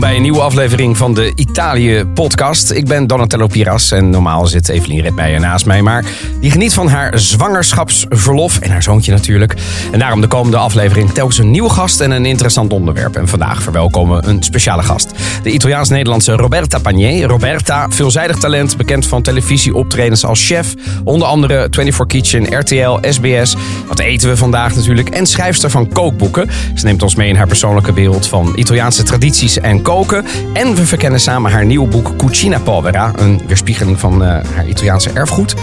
welkom bij een nieuwe aflevering van de Italië-podcast. Ik ben Donatello Piras en normaal zit Evelien Redmeijer naast mij. Maar die geniet van haar zwangerschapsverlof en haar zoontje natuurlijk. En daarom de komende aflevering telkens een nieuwe gast en een interessant onderwerp. En vandaag verwelkomen we een speciale gast. De Italiaans-Nederlandse Roberta Pagné. Roberta, veelzijdig talent, bekend van televisieoptredens als chef. Onder andere 24 Kitchen, RTL, SBS. Wat eten we vandaag natuurlijk. En schrijfster van kookboeken. Ze neemt ons mee in haar persoonlijke wereld van Italiaanse tradities en koken. En we verkennen samen haar nieuwe boek Cucina Povera. Een weerspiegeling van uh, haar Italiaanse erfgoed.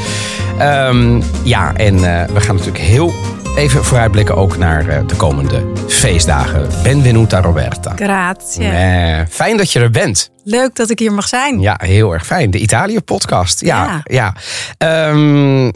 Um, ja, en uh, we gaan natuurlijk heel even vooruitblikken ook naar uh, de komende feestdagen. Benvenuta Roberta. Grazie. fijn dat je er bent. Leuk dat ik hier mag zijn. Ja, heel erg fijn. De Italië-podcast. Ja, ja. ja. Um,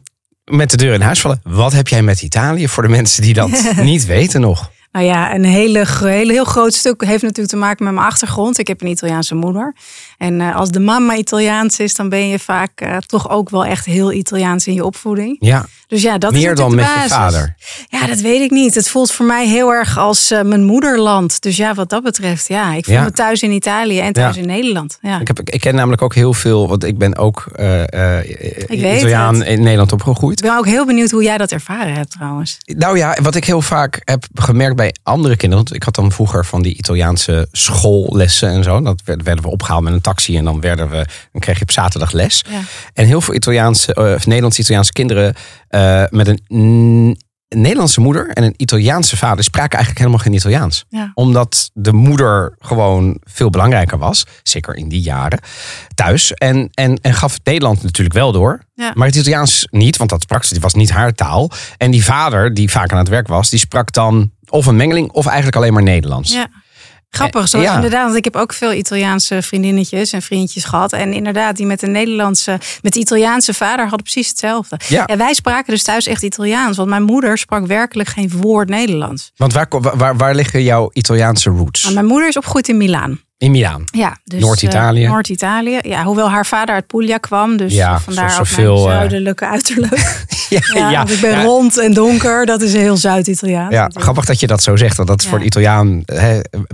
met de deur in huis vallen. Wat heb jij met Italië voor de mensen die dat niet weten nog? Nou ja, een hele, hele, heel groot stuk heeft natuurlijk te maken met mijn achtergrond. Ik heb een Italiaanse moeder. En uh, als de mama Italiaans is, dan ben je vaak uh, toch ook wel echt heel Italiaans in je opvoeding. Ja. Dus ja, dat Meer is dan de met basis. je vader. Ja, dat weet ik niet. Het voelt voor mij heel erg als uh, mijn moederland. Dus ja, wat dat betreft, ja, ik voel Ja. me thuis in Italië en thuis Ja. in Nederland. Ja. Ik, heb, ik ken namelijk ook heel veel, want ik ben ook eh, eh, Italiaan het. in Nederland opgegroeid. Ik ben ook heel benieuwd hoe jij dat ervaren hebt trouwens. Nou ja, wat ik heel vaak heb gemerkt bij andere kinderen. Want ik had dan vroeger van die Italiaanse schoollessen en zo. Dat werd- werden we opgehaald met een taxi en dan, werden we, dan kreeg je op zaterdag les. Ja. En heel veel Italiaanse, eh, of Nederlands-Italiaanse kinderen eh, met een mm, Nederlandse moeder en een Italiaanse vader spraken eigenlijk helemaal geen Italiaans. Ja. Omdat de moeder gewoon veel belangrijker was, zeker in die jaren, thuis. En, en, en gaf het Nederland natuurlijk wel door. Ja. Maar het Italiaans niet, want dat sprak ze, die was niet haar taal. En die vader, die vaak aan het werk was, die sprak dan of een mengeling of eigenlijk alleen maar Nederlands. Ja. Grappig, Eh, zoals ja. inderdaad. Want ik heb ook veel Italiaanse vriendinnetjes en vriendjes gehad. En inderdaad, die met de Nederlandse, met de Italiaanse vader hadden precies hetzelfde. Ja. En wij spraken dus thuis echt Italiaans. Want mijn moeder sprak werkelijk geen woord Nederlands. Want waar, waar, waar liggen jouw Italiaanse roots? Maar mijn moeder is opgegroeid in Milaan. In Milaan. Ja, dus, Noord-Italië. eh, Noord-Italië. Ja, hoewel haar vader uit Puglia kwam. Dus Ja, eh, vandaar zo- ook mijn eh, zuidelijke uiterlijk. Ja, Ja, ik ben ja. rond en donker. Dat is heel Zuid-Italiaans. Ja, natuurlijk. grappig dat je dat zo zegt. Want dat is voor de Italiaan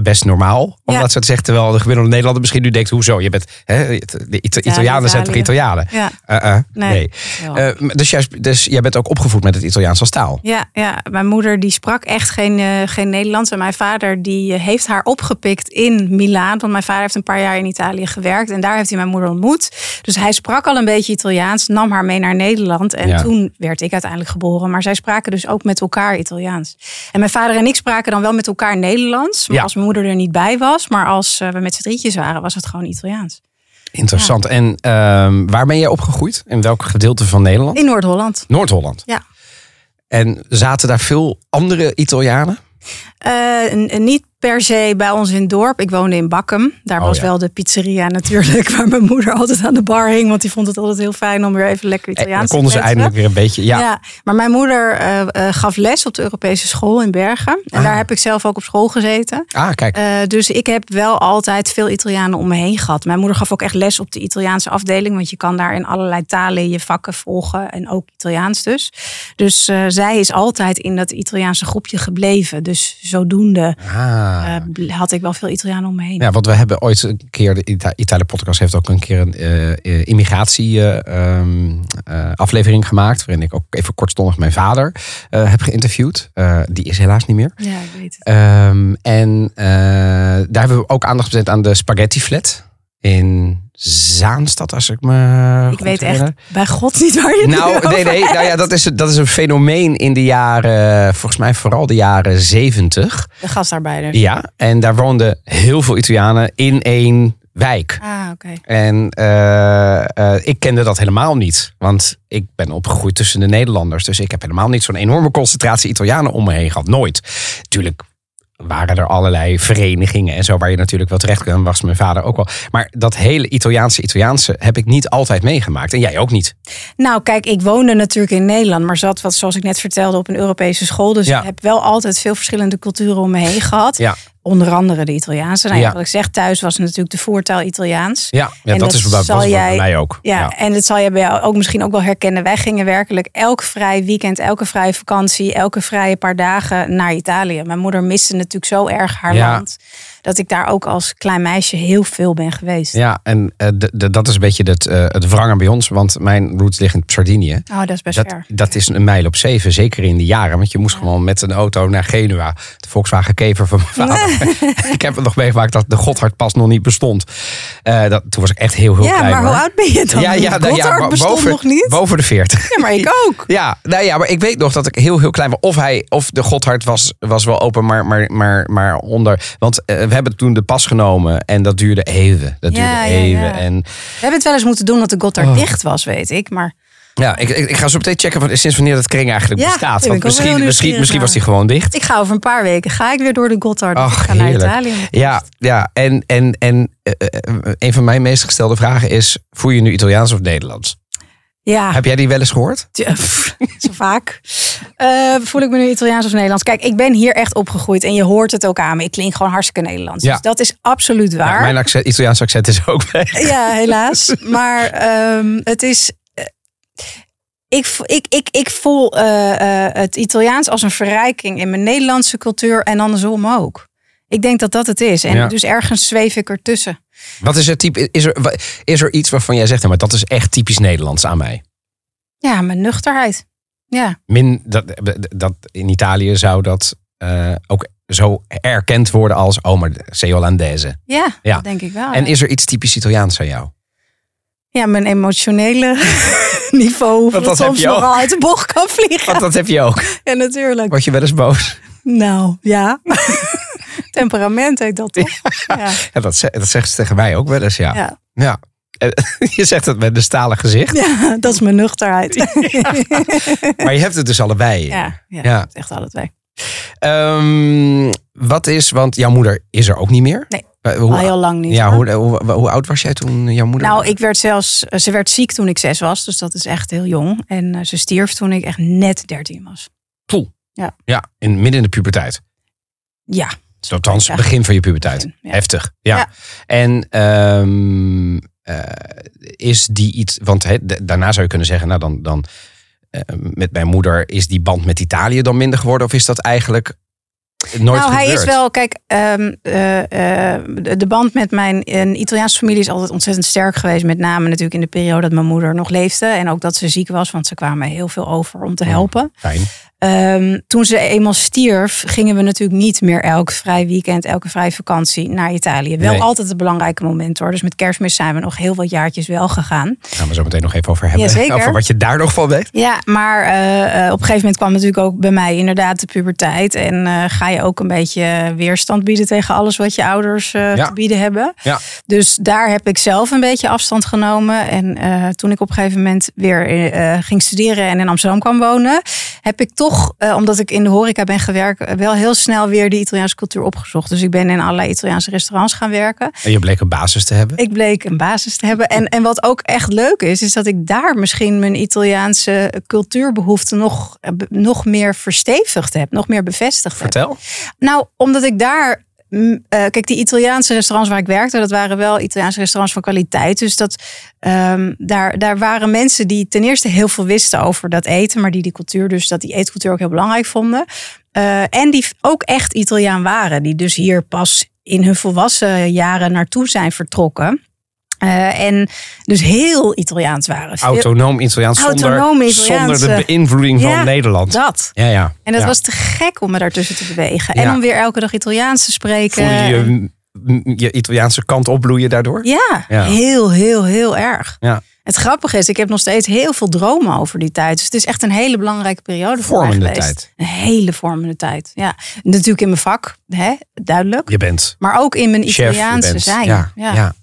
best normaal. Om Ja. dat zo te zeggen. Terwijl de gemiddelde Nederlander misschien nu denkt... hoezo? Je bent, hè, de Ita- Italianen zijn toch. Italianen? Ja. Uh-uh, Nee. Eh, dus, jij, dus jij bent ook opgevoed met het Italiaans als taal? Ja, ja, mijn moeder die sprak echt geen, eh, geen Nederlands. En mijn vader die eh, heeft haar opgepikt in Milaan. Want mijn vader heeft een paar jaar in Italië gewerkt. En daar heeft hij mijn moeder ontmoet. Dus hij sprak al een beetje Italiaans. Nam haar mee naar Nederland. En Ja. toen werd ik uiteindelijk geboren. Maar zij spraken dus ook met elkaar Italiaans. En mijn vader en ik spraken dan wel met elkaar Nederlands. Maar Ja. als mijn moeder er niet bij was. Maar als eh, we met z'n drietjes waren, was het gewoon Italiaans. Interessant. En ehm, waar ben jij opgegroeid? In welk gedeelte van Nederland? In Noord-Holland. Noord-Holland. Ja. En zaten daar veel andere Italianen? N- niet per se bij ons in het dorp. Ik woonde in Bakkum. Daar Oh, was ja. wel de pizzeria natuurlijk. Waar mijn moeder altijd aan de bar hing. Want die vond het altijd heel fijn om weer even lekker dan Italiaans te konden ze eindelijk weer een beetje... Ja, Ja. maar mijn moeder eh, eh, gaf les op de Europese school in Bergen. En Ah. daar heb ik zelf ook op school gezeten. Ah, kijk. Eh, dus ik heb wel altijd veel Italianen om me heen gehad. Mijn moeder gaf ook echt les op de Italiaanse afdeling. Want je kan daar in allerlei talen je vakken volgen. En ook Italiaans dus. Dus eh, zij is altijd in dat Italiaanse groepje gebleven. Dus zodoende Ah. Eh, had ik wel veel Italianen om me heen. Ja, want we hebben ooit een keer, de Ita- Italië podcast heeft ook een keer een eh, eh, immigratie eh, ehm, eh, aflevering gemaakt. Waarin ik ook even kortstondig mijn vader heb geïnterviewd. Die is helaas niet meer. Ja, ik weet het. Ehm, en daar hebben we ook aandacht besteed aan de spaghetti flat. In Zaanstad, als ik me ik weet echt herinner. bij God niet waar je Nou, nee, nee. Nou ja, dat is, dat is een fenomeen in de jaren, volgens mij vooral de jaren zeventig. De gastarbeiders. Ja, en daar woonden heel veel Italianen in één wijk. Ah, oké. En eh, eh, ik kende dat helemaal niet. Want ik ben opgegroeid tussen de Nederlanders. Dus ik heb helemaal niet zo'n enorme concentratie Italianen om me heen gehad. Nooit. Tuurlijk waren er allerlei verenigingen en zo waar je natuurlijk wel terecht kan. Was mijn vader ook wel. Maar dat hele Italiaanse Italiaanse heb ik niet altijd meegemaakt. En jij ook niet. Nou, kijk, ik woonde natuurlijk in Nederland, maar zat, wat, zoals ik net vertelde, op een Europese school. Dus Ja. ik heb wel altijd veel verschillende culturen om me heen gehad. Ja. Onder andere de Italiaanse. Nou, ja. Ja. Wat ik zeg, thuis was natuurlijk de voertaal Italiaans. Ja, ja En dat, dat is bij, zal bij jij- mij ook. Ja, en dat zal je bij jou ook misschien ook wel herkennen. Wij gingen werkelijk elk vrij weekend, elke vrije vakantie, elke vrije paar dagen naar Italië. Mijn moeder miste natuurlijk zo erg haar land. Dat ik daar ook als klein meisje heel veel ben geweest. Ja, en eh, de, de- dat is een beetje het, eh, het wrangen bij ons. Want mijn roots liggen in Sardinië. Oh, dat is best Dat, ver. dat is een mijl op zeven, zeker in de jaren. Want je moest gewoon met een auto naar Genua. De Volkswagen Kever van mijn vader. ik heb het nog meegemaakt dat de Gotthardpas nog niet bestond. Eh, dat, toen was ik echt heel, heel Ja, klein. maar hoe oud ben je dan? Ja, ja, nou ja, boven, nog niet. boven de 40. Ja, maar ik ook. Ja, nou ja, maar ik weet nog dat ik heel, heel klein was. Of, hij, of de Gotthard was, was wel open, maar, maar, maar, maar onder. Want eh, we hebben toen de pas genomen en dat duurde even. Dat duurde Ja, even. ja. En We hebben het wel eens moeten doen dat de Gotthard Oh. dicht was, weet ik. Maar ja, ik, ik, ik ga zo meteen checken van, sinds wanneer dat kring eigenlijk Ja, bestaat. Want misschien, misschien, misschien was die gewoon dicht. ik ga over een paar weken ga ik weer door de Gotthard. Ach, ik ga naar. Italië. Ja, ja. en, en, en eh, eh, een van mijn meest gestelde vragen is: voel je nu Italiaans of Nederlands? Ja, Heb jij die wel eens gehoord? Pff, zo vaak. Eh, voel ik me nu Italiaans of Nederlands? Kijk, ik ben hier echt opgegroeid en je hoort het ook aan me. Ik klink gewoon hartstikke Nederlands. Ja. Dus dat is absoluut Ja, waar. mijn accent, Italiaans accent is ook weg. Ja, helaas. Maar ehm, het is. eh, Ik, ik, ik, ik voel eh, het Italiaans als een verrijking in mijn Nederlandse cultuur en andersom ook. Ik denk dat dat het is. En Ja. dus ergens zweef ik ertussen. Wat is het type? Is er, is er iets waarvan jij zegt, nou, maar dat is echt typisch Nederlands aan mij? Ja, mijn nuchterheid. Ja, Min, dat, dat, in Italië zou dat eh, ook zo erkend worden als, oh, maar sei Hollandaise. ja, Ja. dat denk ik wel. En ja. is er iets typisch Italiaans aan jou? ja, mijn emotionele niveau. dat soms nogal uit de bocht kan vliegen. Want dat heb je ook. Ja, natuurlijk. Word je wel eens boos? Nou, ja. Temperament heet dat toch? Ja. Ja, dat, ze- dat zegt ze tegen mij ook wel eens, ja. Ja. ja. Je zegt het met een stalen gezicht. ja, dat is mijn nuchterheid. Maar je hebt het dus allebei. Ja, ja, Ja. echt alle twee. Ehm, wat is, want jouw moeder is er ook niet meer? Nee. Eh, Al Hoe, heel lang niet. ja, hoe, hoe, hoe oud was jij toen jouw moeder? Nou, ik werd zelfs, ze werd ziek toen ik zes was, dus dat is echt heel jong. En eh, ze stierf toen ik echt net dertien was. Ja, in, midden in de puberteit. Ja, Althans, Ja. begin van je puberteit. Begin, ja. Heftig. Ja. Ja. En ehm, eh, is die iets. Want daarna zou je kunnen zeggen, nou dan. dan eh, met mijn moeder is die band met Italië dan minder geworden? Of is dat eigenlijk nooit nou, hij is wel, kijk, ehm, eh, de, band met mijn een Italiaanse familie is altijd ontzettend sterk geweest. Met name natuurlijk in de periode dat mijn moeder nog leefde. En ook dat ze ziek was, want ze kwamen heel veel over om te helpen. Fijn. Ehm, toen ze eenmaal stierf, gingen we natuurlijk niet meer elk vrij weekend, elke vrij vakantie naar Italië. Wel Nee. altijd een belangrijke moment hoor. Dus met kerstmis zijn we nog heel wat jaartjes wel gegaan. Gaan we zo meteen nog even over hebben. Jazeker. Over wat je daar nog van weet. Ja, maar eh, eh, op een gegeven moment kwam natuurlijk ook bij mij inderdaad de puberteit. En eh, ga je ook een beetje weerstand bieden tegen alles wat je ouders Ja. te bieden hebben. Ja. Dus daar heb ik zelf een beetje afstand genomen. En toen ik op een gegeven moment weer ging studeren en in Amsterdam kwam wonen, heb ik toch, eh, omdat ik in de horeca ben gewerkt, eh, wel heel snel weer die Italiaanse cultuur opgezocht. Dus ik ben in allerlei Italiaanse restaurants gaan werken. En je bleek een basis te hebben. Ik bleek een basis te hebben. En, en wat ook echt leuk is, is dat ik daar misschien mijn Italiaanse cultuurbehoeften nog, eh, nog meer verstevigd heb, nog meer bevestigd heb. Vertel. Nou, omdat ik daar. Eh, kijk, die Italiaanse restaurants waar ik werkte, dat waren wel Italiaanse restaurants van kwaliteit. Dus dat, ehm, daar, daar waren mensen die ten eerste heel veel wisten over dat eten, maar die die cultuur, dus dat die eetcultuur ook heel belangrijk vonden. Eh, en die ook echt Italiaan waren, die dus hier pas in hun volwassen jaren naartoe zijn vertrokken. Eh, en dus heel Italiaans waren. Autonoom Italiaans zonder, Autonoom Italiaans, zonder de beïnvloeding van Nederland. Dat. Ja, ja. En dat ja. was te gek om me daartussen te bewegen. En om weer elke dag Italiaans te spreken. Voel je je, Italiaanse kant opbloeien daardoor? Ja, Ja. heel, heel, heel erg. Ja. Het grappige is, ik heb nog steeds heel veel dromen over die tijd. Dus het is echt een hele belangrijke periode voor mij geweest. tijd. Een hele vormende tijd, ja. Natuurlijk in mijn vak, hè, duidelijk. Je bent Maar ook in mijn chef. Italiaanse zijn. Ja, ja.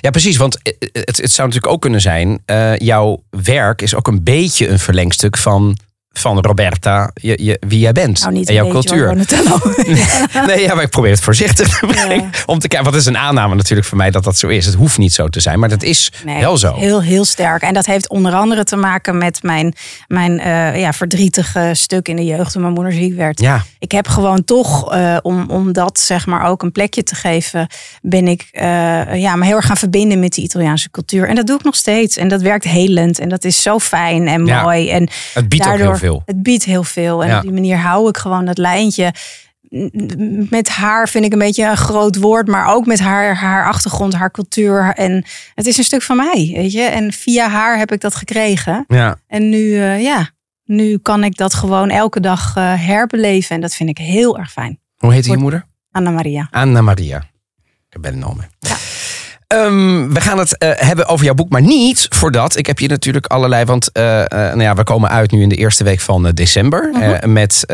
Ja. precies. Want eh, het, het zou natuurlijk ook kunnen zijn... eh, jouw werk is ook een beetje een verlengstuk van, van Roberta je, je, wie jij bent Nou, en jouw cultuur. Nee, ja, maar ik probeer het voorzichtig te brengen. Om te kijken, wat is een aanname natuurlijk voor mij dat dat zo is. Het hoeft niet zo te zijn, maar dat is Nee, wel zo. Heel, heel sterk. En dat heeft onder andere te maken met mijn, mijn eh, ja, verdrietige stuk in de jeugd toen mijn moeder ziek werd. Ja, Ik heb gewoon toch, eh, om, om dat zeg maar ook een plekje te geven, ben ik eh, ja, me heel erg gaan verbinden met die Italiaanse cultuur. En dat doe ik nog steeds. En dat werkt helend. En dat is zo fijn en Ja. mooi. En het biedt ook heel veel. Het biedt heel veel. En Ja. op die manier hou ik gewoon dat lijntje. Met haar vind ik een beetje een groot woord, maar ook met haar, haar achtergrond, haar cultuur. En het is een stuk van mij, weet je. En via haar heb ik dat gekregen. Ja. En nu, eh, ja, nu kan ik dat gewoon elke dag eh, herbeleven. En dat vind ik heel erg fijn. Hoe heet je moeder? Anna Maria. Anna Maria. Ik heb een naam. Ja. Ehm, we gaan het eh, hebben over jouw boek, maar niet voordat. Ik heb je natuurlijk allerlei, want eh, eh, nou ja, we komen uit nu in de eerste week van december. Mhm. Met,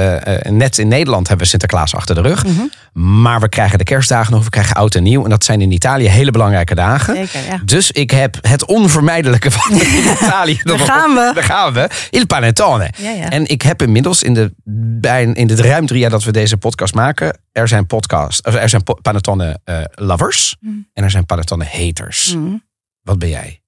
net in Nederland hebben we Sinterklaas achter de rug. Mhm. Maar we krijgen de kerstdagen nog, we krijgen oud en nieuw. En dat zijn in Italië hele belangrijke dagen. Zeker, ja. Dus ik heb het onvermijdelijke van Italië. Daar gaan we. Daar gaan we. Il panettone. Ja, ja. En ik heb inmiddels in de, bij, in de ruim drie jaar dat we deze podcast maken... er zijn, podcast, er zijn panettone eh, lovers Mm. en er zijn panettone haters. Mhm. Wat ben jij?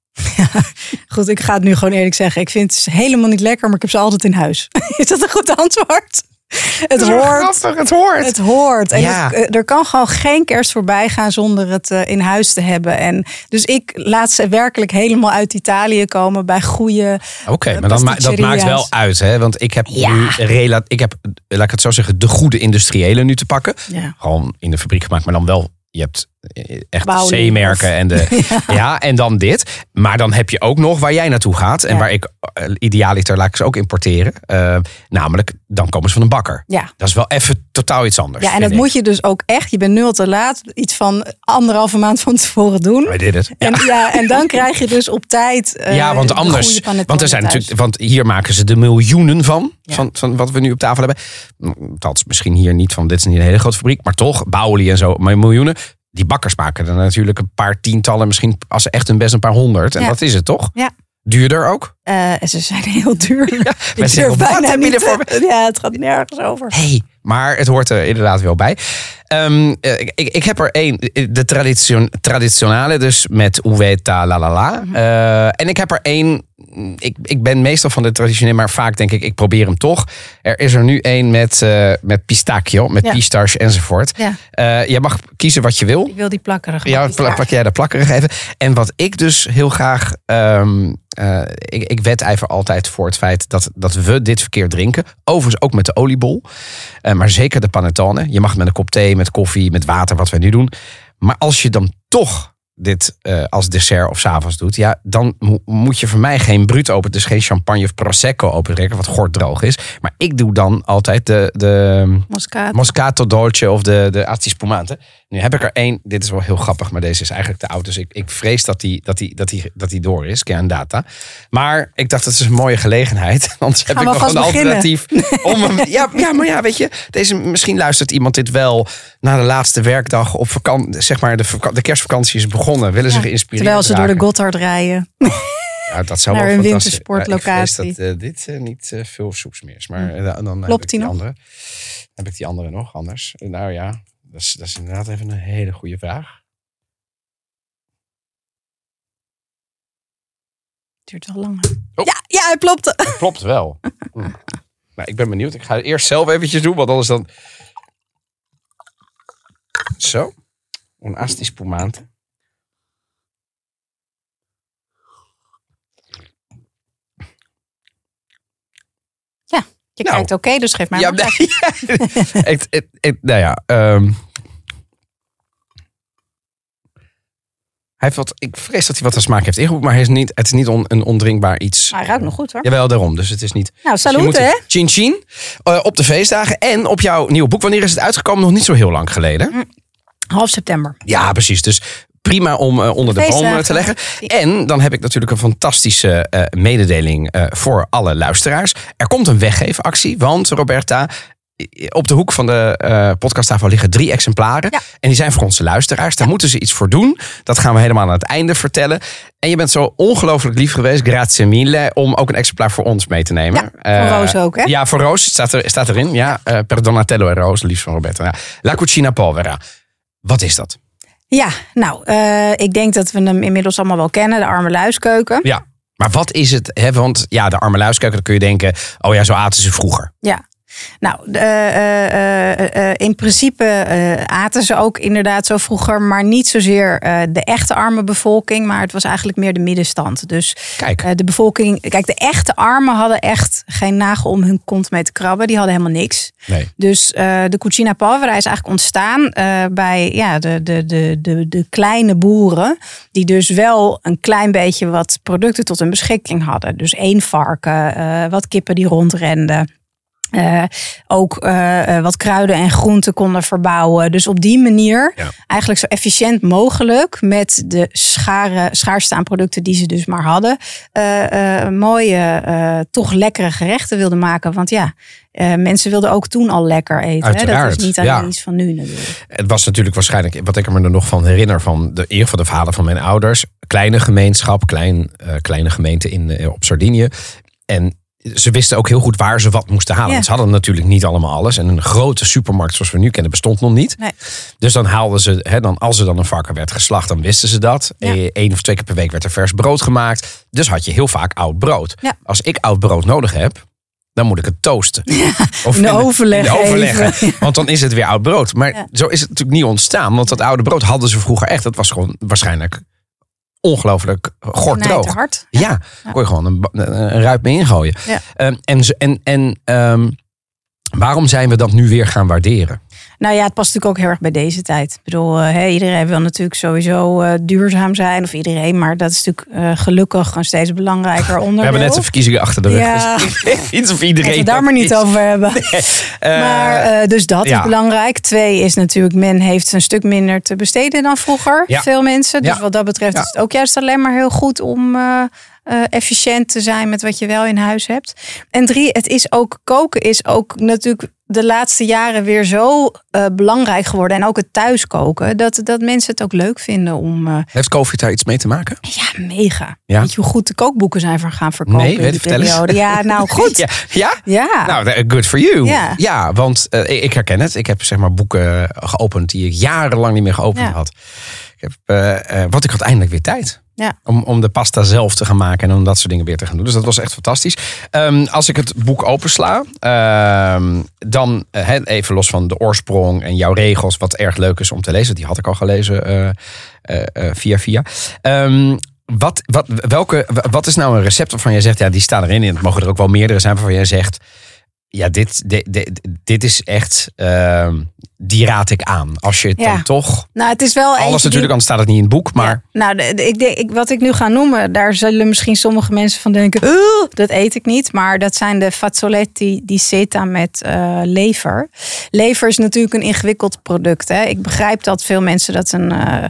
Goed, ik ga het nu gewoon eerlijk zeggen. Ik vind het helemaal niet lekker, maar ik heb ze altijd in huis. Is dat een goed antwoord? Het hoort. het hoort. Het hoort. En Ja. het- eh, er kan gewoon geen kerst voorbij gaan zonder het eh, in huis te hebben. En dus ik laat ze werkelijk helemaal uit Italië komen bij goede. Oké, maar dat, ma- dat maakt wel uit, hè? Want ik heb Ja. nu rela- ik heb, laat ik het zo zeggen, de goede industriële nu te pakken. Ja. Gewoon in de fabriek gemaakt, maar dan wel. Je hebt eh, echt C-merken en de. ja. en dan dit. Maar dan heb je ook nog waar jij naartoe gaat. En Ja. waar ik eh, idealiter laat ik ze ook importeren. Eh, namelijk, dan komen ze van een bakker. Ja. Dat is wel even totaal iets anders. Ja, en dat ik. moet je dus ook echt. Je bent nu al te laat. Iets van anderhalve maand van tevoren doen. I did it. Ja. En, ja, en dan krijg je dus op tijd. eh, ja, want de anders. Want er zijn thuis. natuurlijk. Want hier maken ze de miljoenen van. Van, van wat we nu op tafel hebben. Dat is misschien hier niet van. Dit is niet een hele grote fabriek. Maar toch, Bouwli en zo. Maar miljoenen. Die bakkers maken er natuurlijk een paar tientallen. Misschien als ze echt hun best een paar honderd. En Ja. dat is het toch? Ja. Duurder ook? Eh, en ze zijn heel duur. Ik mensen durf bijna niet te- Ja, het gaat nergens over. hey, maar het hoort er inderdaad wel bij. Ehm, eh, ik, ik heb er één, de tradition, traditionale, dus met uveta la la la. Mhm. Eh, en ik heb er één, ik, ik ben meestal van de traditionele, maar vaak denk ik, ik probeer hem toch. Er is er nu één met, eh, met pistachio, met Ja. pistache enzovoort. Ja, jij mag kiezen wat je wil. ik wil die plakkerig. Ja, bakjes pla- graag. pak jij de plakkerig even. En wat ik dus heel graag. ehm, eh, ik, ik wedijver altijd voor het feit dat, dat we dit verkeerd drinken. Overigens ook met de oliebol. Eh, maar zeker de panettone. Je mag het met een kop thee, met koffie, met water, wat wij nu doen. Maar als je dan toch dit eh, als dessert of 's avonds doet, ja, dan mo- moet je voor mij geen bruut open, dus geen champagne of prosecco opentrekken, wat gorddroog is. Maar ik doe dan altijd de, de Moscaat. Moscato Dolce of de, de Asti Spumante. Nu heb ik er één. Dit is wel heel grappig, maar deze is eigenlijk te oud. Dus ik, ik vrees dat die, dat, die, dat, die, dat die door is. Ken data. Maar ik dacht, dat is een mooie gelegenheid. Anders heb ik nog een beginnen. alternatief. Om hem, ja, ja, maar ja, weet je. Deze, misschien luistert iemand dit wel na de laatste werkdag op vakantie. Zeg maar, de, de kerstvakantie is begonnen. Willen ze Ja, geïnspireerd Terwijl ze door de? Gotthard rijden. Ja, dat zou naar wel een fantastisch- wintersportlocatie. Dat eh, dit eh, niet eh, veel soeps meer is. Maar eh, dan heb Klopt ik die die nog? andere. Heb ik die andere nog anders? Nou ja, dat is, dat is inderdaad even een hele goede vraag. Duurt wel lang. Oh. Ja, ja, hij plopte. Dat klopt wel. Hm. Nou, ik ben benieuwd. Ik ga het eerst zelf eventjes doen, want anders dan... Zo. Een asti spumante. Je Nou. kijkt oké, dus geef mij Ja, maar nee, ik- nou ja. ehm. hij heeft wat, ik vrees dat hij wat aan smaak heeft ingevoerd, maar hij is niet, het is niet on- een ondrinkbaar iets. Maar hij ruikt nog goed hoor. Jawel, daarom. Dus het is niet. Nou, Dus je salut moet hè. Chin Chin eh, op de feestdagen en op jouw nieuwe boek. Wanneer is het uitgekomen? Nog niet zo heel lang geleden. Half september. Ja, precies. Dus prima om eh, onder de boom eh, te leggen. En dan heb ik natuurlijk een fantastische eh, mededeling voor alle luisteraars. Er komt een weggeefactie, want Roberta, op de hoek van de uh, podcasttafel liggen drie exemplaren. Ja. En die zijn voor onze luisteraars. Daar moeten ze iets voor doen. Dat gaan we helemaal aan het einde vertellen. En je bent zo ongelooflijk lief geweest, grazie mille, om ook een exemplaar voor ons mee te nemen. Ja, voor Roos ook, hè? Ja, voor Roos staat, er, staat erin. Ja, per Donatello en Roos, liefst van Roberta. La Cucina Povera. Wat is dat? Ja, nou, eh, ik denk dat we hem inmiddels allemaal wel kennen. De arme luiskeuken. Ja. Maar wat is het? Hè? Want ja, de arme luiskeuken, dan kun je denken... oh ja, zo aten ze vroeger. Ja. Nou, de, eh, eh, eh, in principe aten ze ook inderdaad zo vroeger, maar niet zozeer de echte arme bevolking, maar het was eigenlijk meer de middenstand. Dus Kijk. de bevolking, kijk, de echte armen hadden echt geen nagel om hun kont mee te krabben, die hadden helemaal niks. Nee. Dus de Cucina Povera is eigenlijk ontstaan bij ja, de, de, de, de, de kleine boeren. Die dus wel een klein beetje wat producten tot hun beschikking hadden. Dus één varken, wat kippen die rondrenden. Eh, ook eh, eh, wat kruiden en groenten konden verbouwen. Dus op die manier Ja. eigenlijk zo efficiënt mogelijk met de schare, schaarste aan producten die ze dus maar hadden. eh, mooie, toch lekkere gerechten wilden maken. Want ja, mensen wilden ook toen al lekker eten. Hè? Dat Uiteraard, is niet alleen ja. iets van nu natuurlijk. Het was natuurlijk waarschijnlijk, wat ik er me er nog van herinner... van de eer van de verhalen van mijn ouders. Kleine gemeenschap, klein, kleine gemeente in, op Sardinië. En ze wisten ook heel goed waar ze wat moesten halen. Ja. Want ze hadden natuurlijk niet allemaal alles. En een grote supermarkt zoals we nu kennen bestond nog niet. Nee. Dus dan haalden ze, hè, dan, als er dan een varken werd geslacht, dan wisten ze dat. Ja. Eh, Eén of twee keer per week werd er vers brood gemaakt. Dus had je heel vaak oud brood. Ja. Als ik oud brood nodig heb, dan moet ik het toasten. Of In de overleg in overleggen. Want dan is het weer oud brood. Maar zo is het natuurlijk niet ontstaan. Want dat oude brood hadden ze vroeger echt. Dat was gewoon waarschijnlijk ongelooflijk gorddroog. hard. Ja, kon je gewoon een, ruit mee ingooien. Ja. Ehm, en en, en ehm, waarom zijn we dat nu weer gaan waarderen? Nou ja, het past natuurlijk ook heel erg bij deze tijd. Ik bedoel, eh, iedereen wil natuurlijk sowieso eh, duurzaam zijn. Of iedereen, maar dat is natuurlijk eh, gelukkig een steeds belangrijker onderdeel. We hebben net de verkiezingen achter de rug. Ja. Dus iets of Laten iedereen. we het daar maar niet is. over hebben. Maar dus dat ja. is belangrijk. Twee is natuurlijk, men heeft een stuk minder te besteden dan vroeger. Ja. Veel mensen. Dus wat dat betreft is het ook juist alleen maar heel goed om efficiënt te zijn met wat je wel in huis hebt. En drie, het is ook koken is ook natuurlijk de laatste jaren weer zo eh, belangrijk geworden. En ook het thuiskoken. Dat, dat mensen het ook leuk vinden om. eh, Heeft COVID daar iets mee te maken? ja, mega. Ja? Weet je hoe goed de kookboeken zijn voor gaan verkopen? Nee, weet vertel eens. Ja, nou goed. Ja? ja? Ja. Nou, eh, good for you. Ja. want eh, ik herken het. Ik heb zeg maar boeken geopend die ik jarenlang niet meer geopend Ja. had. Ik heb, want ik had eindelijk weer tijd. Ja. Om, om de pasta zelf te gaan maken en om dat soort dingen weer te gaan doen. Dus dat was echt fantastisch. Ehm, als ik het boek opensla, ehm, dan eh, even los van de oorsprong en jouw regels, wat erg leuk is om te lezen. Die had ik al gelezen eh, eh, via via. Ehm, wat, wat, welke, wat is nou een recept waarvan jij zegt, ja, die staan erin. En het mogen er ook wel meerdere zijn waarvan jij zegt, ja, dit, dit, dit, dit is echt, ehm, die raad ik aan. Als je het Ja. dan toch, Nou, het is wel alles die- natuurlijk, anders staat het niet in het boek. Maar Ja. Nou, de- de- ik denk, ik, wat ik nu ga noemen, daar zullen misschien sommige mensen van denken: "Ugh, dat eet ik niet. Maar dat zijn de fazzoletti di seta met eh, lever. Lever is natuurlijk een ingewikkeld product. Hè. Ik begrijp dat veel mensen dat een eh,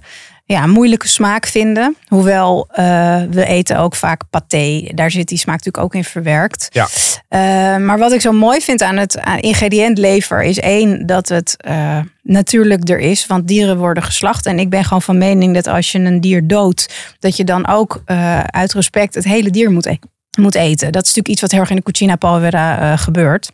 ja, moeilijke smaak vinden. Hoewel eh, we eten ook vaak paté. Daar zit die smaak natuurlijk ook in verwerkt. ja, Uh, maar wat ik zo mooi vind aan het aan ingrediënt lever is één dat het uh, natuurlijk er is, want dieren worden geslacht. En ik ben gewoon van mening dat als je een dier doodt, dat je dan ook uit respect het hele dier moet, e moet eten. Dat is natuurlijk iets wat heel erg in de Cucina Povera gebeurt.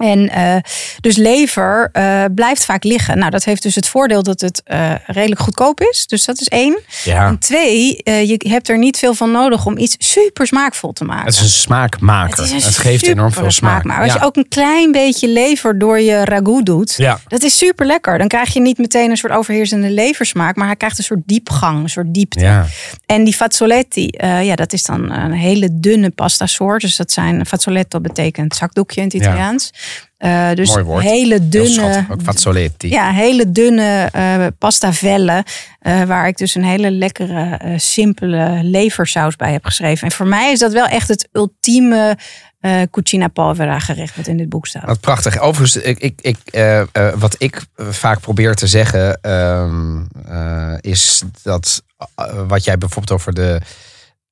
En uh, dus lever uh, blijft vaak liggen. Nou, dat heeft dus het voordeel dat het uh, redelijk goedkoop is. Dus dat is één. Ja. En twee, je hebt er niet veel van nodig om iets super smaakvol te maken. Het is een smaakmaker. Het, een het geeft enorm veel smaak. Maar als je ook een klein beetje lever door je ragout doet, ja. dat is super lekker. Dan krijg je niet meteen een soort overheersende leversmaak, maar hij krijgt een soort diepgang, een soort diepte. En die fazzoletti, ja, dat is dan een hele dunne pasta soort. Dus dat zijn fazzoletto betekent zakdoekje in het Italiaans. Uh, dus Mooi woord. hele dunne, ook fazzoletti. Ja, hele dunne uh, pasta vellen. Uh, waar ik dus een hele lekkere, simpele leversaus bij heb geschreven. En voor mij is dat wel echt het ultieme uh, cucina povera gerecht wat in dit boek staat. Wat prachtig. Overigens, ik, ik, ik, uh, uh, wat ik vaak probeer te zeggen, um, is dat wat jij bijvoorbeeld over de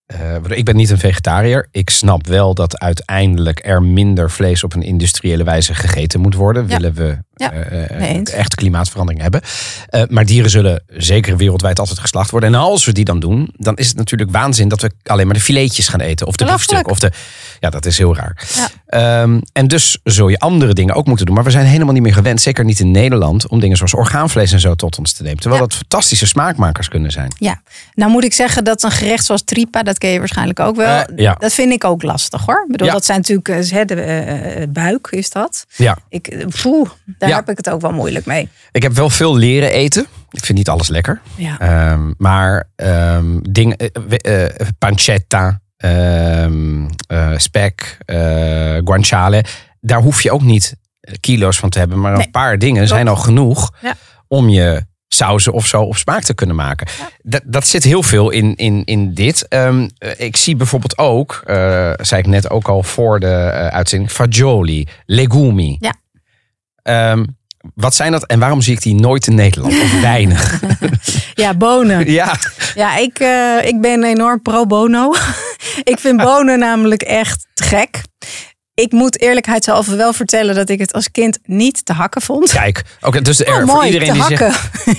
eh, ik ben niet een vegetariër. Ik snap wel dat uiteindelijk er minder vlees op een industriële wijze gegeten moet worden. Ja. Willen we Ja, eh, eh, echt klimaatverandering hebben. Eh, maar dieren zullen zeker wereldwijd altijd geslacht worden. En als we die dan doen, dan is het natuurlijk waanzin dat we alleen maar de filetjes gaan eten. Of de biefstuk. Of de, ja, dat is heel raar. Ja. Ehm, en dus zul je andere dingen ook moeten doen. Maar we zijn helemaal niet meer gewend, zeker niet in Nederland, om dingen zoals orgaanvlees en zo tot ons te nemen. Terwijl Ja. dat fantastische smaakmakers kunnen zijn. Ja, nou moet ik zeggen dat een gerecht zoals tripa, dat ken je waarschijnlijk ook wel. Ja. Dat vind ik ook lastig hoor. Ik bedoel, dat zijn natuurlijk hè, de buik is dat. Ja. Ik, eh, poeh, daar Ja. heb ik het ook wel moeilijk mee. Ik heb wel veel leren eten. Ik vind niet alles lekker. Ja. Ehm, maar ehm dingen, eh, pancetta, ehm, eh, spek, guanciale. Daar hoef je ook niet kilo's van te hebben. Maar een paar dingen zijn al genoeg Ja. om je sauzen of zo op smaak te kunnen maken. Dat, dat zit heel veel in, in, in dit. Ik zie bijvoorbeeld ook, zei ik net ook al voor de eh, uitzending, fagioli, legumi. Ja. Ehm, wat zijn dat en waarom zie ik die nooit in Nederland? Of weinig? ja, bonen. ja, Ja, ik, eh, ik ben enorm pro bono. ik vind bonen namelijk echt gek. Ik moet eerlijkheidshalve wel vertellen dat ik het als kind niet te hakken vond. kijk. Oké, dus er, Oh, voor mooi, iedereen die hakken.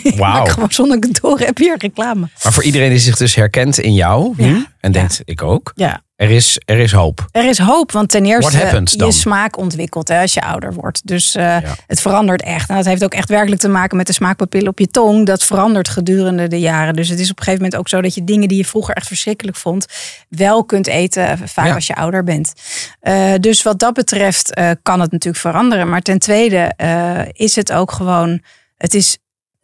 Ik Wauw. gewoon zonder door heb hier reclame. maar voor iedereen die zich dus herkent in jou Ja. En denkt ik ook, Ja, er is, er is hoop. Er is hoop, want ten eerste je smaak ontwikkelt hè, als je ouder wordt. Dus eh, Ja. het verandert echt. En dat heeft ook echt werkelijk te maken met de smaakpapillen op je tong. Dat verandert gedurende de jaren. Dus het is op een gegeven moment ook zo dat je dingen die je vroeger echt verschrikkelijk vond, wel kunt eten, vaak Ja. als je ouder bent. Eh, dus wat dat betreft eh, kan het natuurlijk veranderen. Maar ten tweede eh, is het ook gewoon. Het is,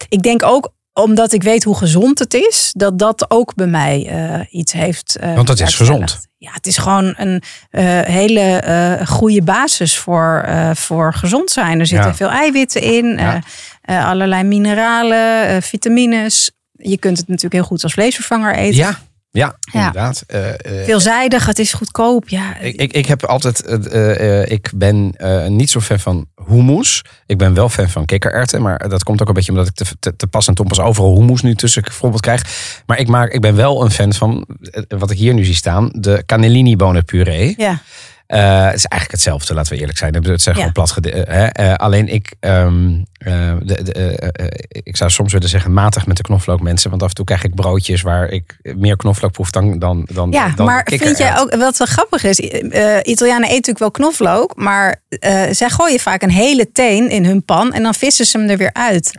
ik denk ook omdat ik weet hoe gezond het is, dat dat ook bij mij eh, iets heeft. eh, Want het is gezond. Ja, het is gewoon een eh, hele goede basis voor, voor gezond zijn. Er zitten Ja. veel eiwitten in, Ja. allerlei mineralen, vitamines. Je kunt het natuurlijk heel goed als vleesvervanger eten. Ja, ja, Ja. inderdaad. Eh, eh, Veelzijdig, het is goedkoop. Ja, ik, ik, ik heb altijd, eh, ik ben niet zo fan van hummus. Ik ben wel fan van kikkererwten, maar dat komt ook een beetje omdat ik te, te, te pas en ton pas overal hummus nu tussen bijvoorbeeld krijg. Maar ik, maak, ik ben wel een fan van, wat ik hier nu zie staan, de cannellini bonenpuree. ja. Eh, het is eigenlijk hetzelfde, laten we eerlijk zijn. Het zijn Ja. gewoon plat. Eh, alleen ik, ehm, eh, de, de, ik zou soms willen zeggen matig met de knoflook mensen. Want af en toe krijg ik broodjes waar ik meer knoflook proef dan, dan, dan, Ja, dan maar vind jij ook, wat wel grappig is, Italianen eten natuurlijk wel knoflook, maar zij gooien vaak een hele teen in hun pan en dan vissen ze hem er weer uit.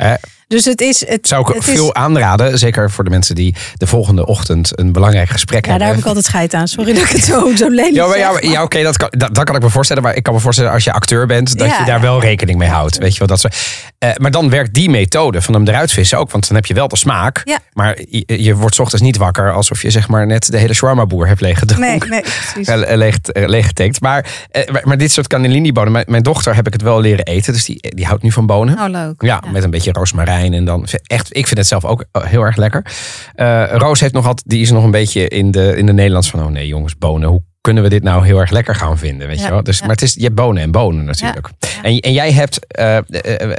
Dus het is. Het, zou ik het veel is, aanraden, zeker voor de mensen die de volgende ochtend een belangrijk gesprek Ja, daar heb hebben. ik altijd scheid aan. Sorry dat ik het zo, zo lelijk Ja, maar, ja, maar- ja oké, dat, kan, dat, dat kan ik me voorstellen. Maar ik kan me voorstellen als je acteur bent, dat Ja, je daar wel rekening mee houdt. Weet je wel, dat zo. Eh, maar dan werkt die methode van hem eruit vissen ook. Want dan heb je wel de smaak. Ja. Maar je, je wordt 's ochtends niet wakker alsof je zeg maar net de hele shawarma boer hebt leeggedronken. Nee, nee, precies. Eh, leeg, eh, leeggetekend. Maar, maar, maar dit soort cannellini bonen. Mijn, mijn dochter heb ik het wel leren eten. Dus die, die houdt nu van bonen. Oh, leuk. Ja, met een beetje roosmarijn en dan echt. Ik vind het zelf ook heel erg lekker. Eh, Roos heeft nog altijd, die is nog een beetje in de, in de Nederlands van, oh nee jongens, bonen. Hoe kunnen we dit nou heel erg lekker gaan vinden? Weet Ja, je wel? Dus, ja. Maar het is, je hebt bonen en bonen natuurlijk. Ja. En, en jij hebt, eh, eh,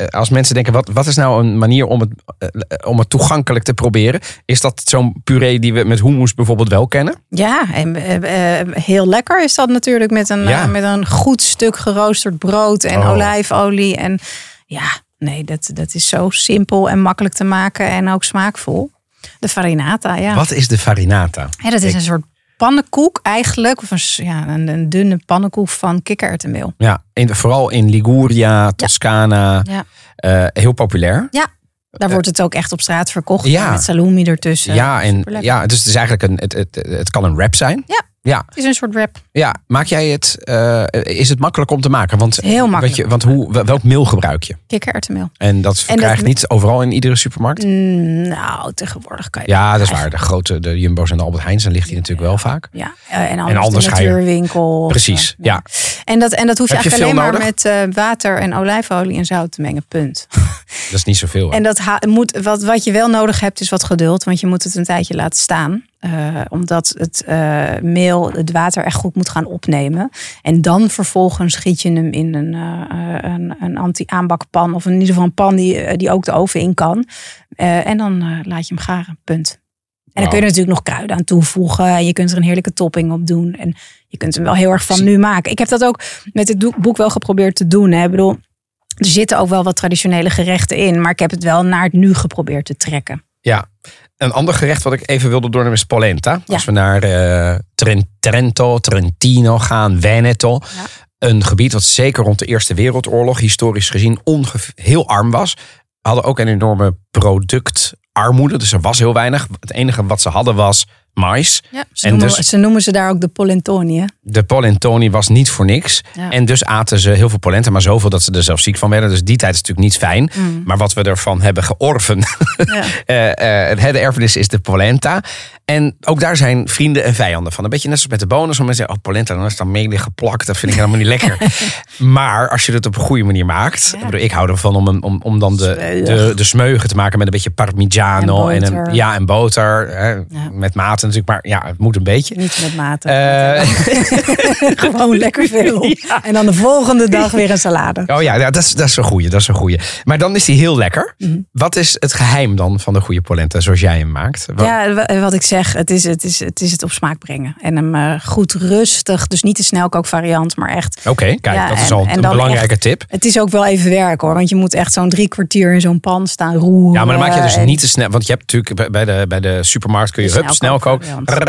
eh, als mensen denken, wat, wat is nou een manier om het, eh, om het toegankelijk te proberen? Is dat zo'n puree die we met hummus bijvoorbeeld wel kennen? Ja, en eh, eh, heel lekker is dat natuurlijk met een, eh, met een goed stuk geroosterd brood en Oh. olijfolie. En ja, nee, dat, dat is zo simpel en makkelijk te maken en ook smaakvol. De farinata, ja. Wat is de farinata? Ja, dat is Ik- een soort pannenkoek eigenlijk. Of een, ja, een, een dunne pannenkoek van kikkererwtenmeel. Ja, in, vooral in Liguria, Toscana, Ja. eh, heel populair. Daar wordt het ook echt op straat verkocht. Ja. Met salumi ertussen. ja, en, ja, dus het is eigenlijk een, het, het, het kan een wrap zijn. Ja. Ja, Het is een soort wrap. Ja. maak jij het, eh, is het makkelijk om te maken? Want, Heel makkelijk je, want hoe, welk meel gebruik je? Kikkererwtenmeel. En dat verkrijg je niet overal in iedere supermarkt? Mm, nou, tegenwoordig kan je Ja, dat is waar. De grote, de Jumbo's en de Albert Heijns, dan ligt die natuurlijk wel vaak. Ja, eh, en anders, anders de ga je- natuurwinkel. Precies, eh, ja. En dat, en dat hoef je Heb je eigenlijk alleen maar met water en olijfolie en zout te mengen. Punt. Dat is niet zoveel. hè? En dat moet, wat, wat je wel nodig hebt is wat geduld. Want je moet het een tijdje laten staan. Omdat het meel het water echt goed moet gaan opnemen. En dan vervolgens giet je hem in een, eh, een, een anti-aanbakpan. Of in ieder geval een pan die, eh, die ook de oven in kan. Eh, en dan laat je hem garen. Punt. En dan kun je natuurlijk nog kruiden aan toevoegen. En je kunt er een heerlijke topping op doen. En je kunt hem wel heel erg van nu maken. Ik heb dat ook met dit boek wel geprobeerd te doen. Hè. Ik bedoel, er zitten ook wel wat traditionele gerechten in. Maar ik heb het wel naar het nu geprobeerd te trekken. Ja, een ander gerecht wat ik even wilde doornemen is polenta. Als we naar uh, Trento, Trentino gaan, Veneto. Ja. Een gebied wat zeker rond de Eerste Wereldoorlog historisch gezien heel arm was. Hadden ook een enorme productarmoede. Dus er was heel weinig. Het enige wat ze hadden was mais. Ja, ze, en noemen, dus, ze noemen ze daar ook de polentoni. De polentoni was niet voor niks. En dus aten ze heel veel polenta, maar zoveel dat ze er zelf ziek van werden. Dus die tijd is natuurlijk niet fijn. Mm. Maar wat we ervan hebben georven, ja. uh, uh, de erfenis is de polenta. En ook daar zijn vrienden en vijanden van. Een beetje net zoals met de bonus. Om mensen zeggen, oh polenta, dan is dan mede geplakt. Dat vind ik helemaal niet lekker. maar als je het op een goede manier maakt. Ik, bedoel, ik hou ervan om, om, om dan de, de, de smeugen te maken met een beetje parmigiano. En, een, ja, en boter. Hè, Met mate natuurlijk. Maar ja, het moet een beetje. Niet met mate. Uh, Gewoon lekker veel. En dan de volgende dag weer een salade. Oh ja, dat is, dat is een goeie. Dat is een goeie. Maar dan is die heel lekker. Mhm. Wat is het geheim dan van de goede polenta zoals jij hem maakt? Wat... Ja, wat ik zeg het is het, is, het is het op smaak brengen. En hem uh, goed rustig, dus niet de snelkookvariant, maar echt. Oké, kijk, dat is al een belangrijke tip. Het is ook wel even werk hoor, want je moet echt zo'n drie kwartier in zo'n pan staan roeren. Ja, maar dan maak je dus niet te snel, want je hebt natuurlijk bij de, bij de supermarkt kun je hup, snelkook,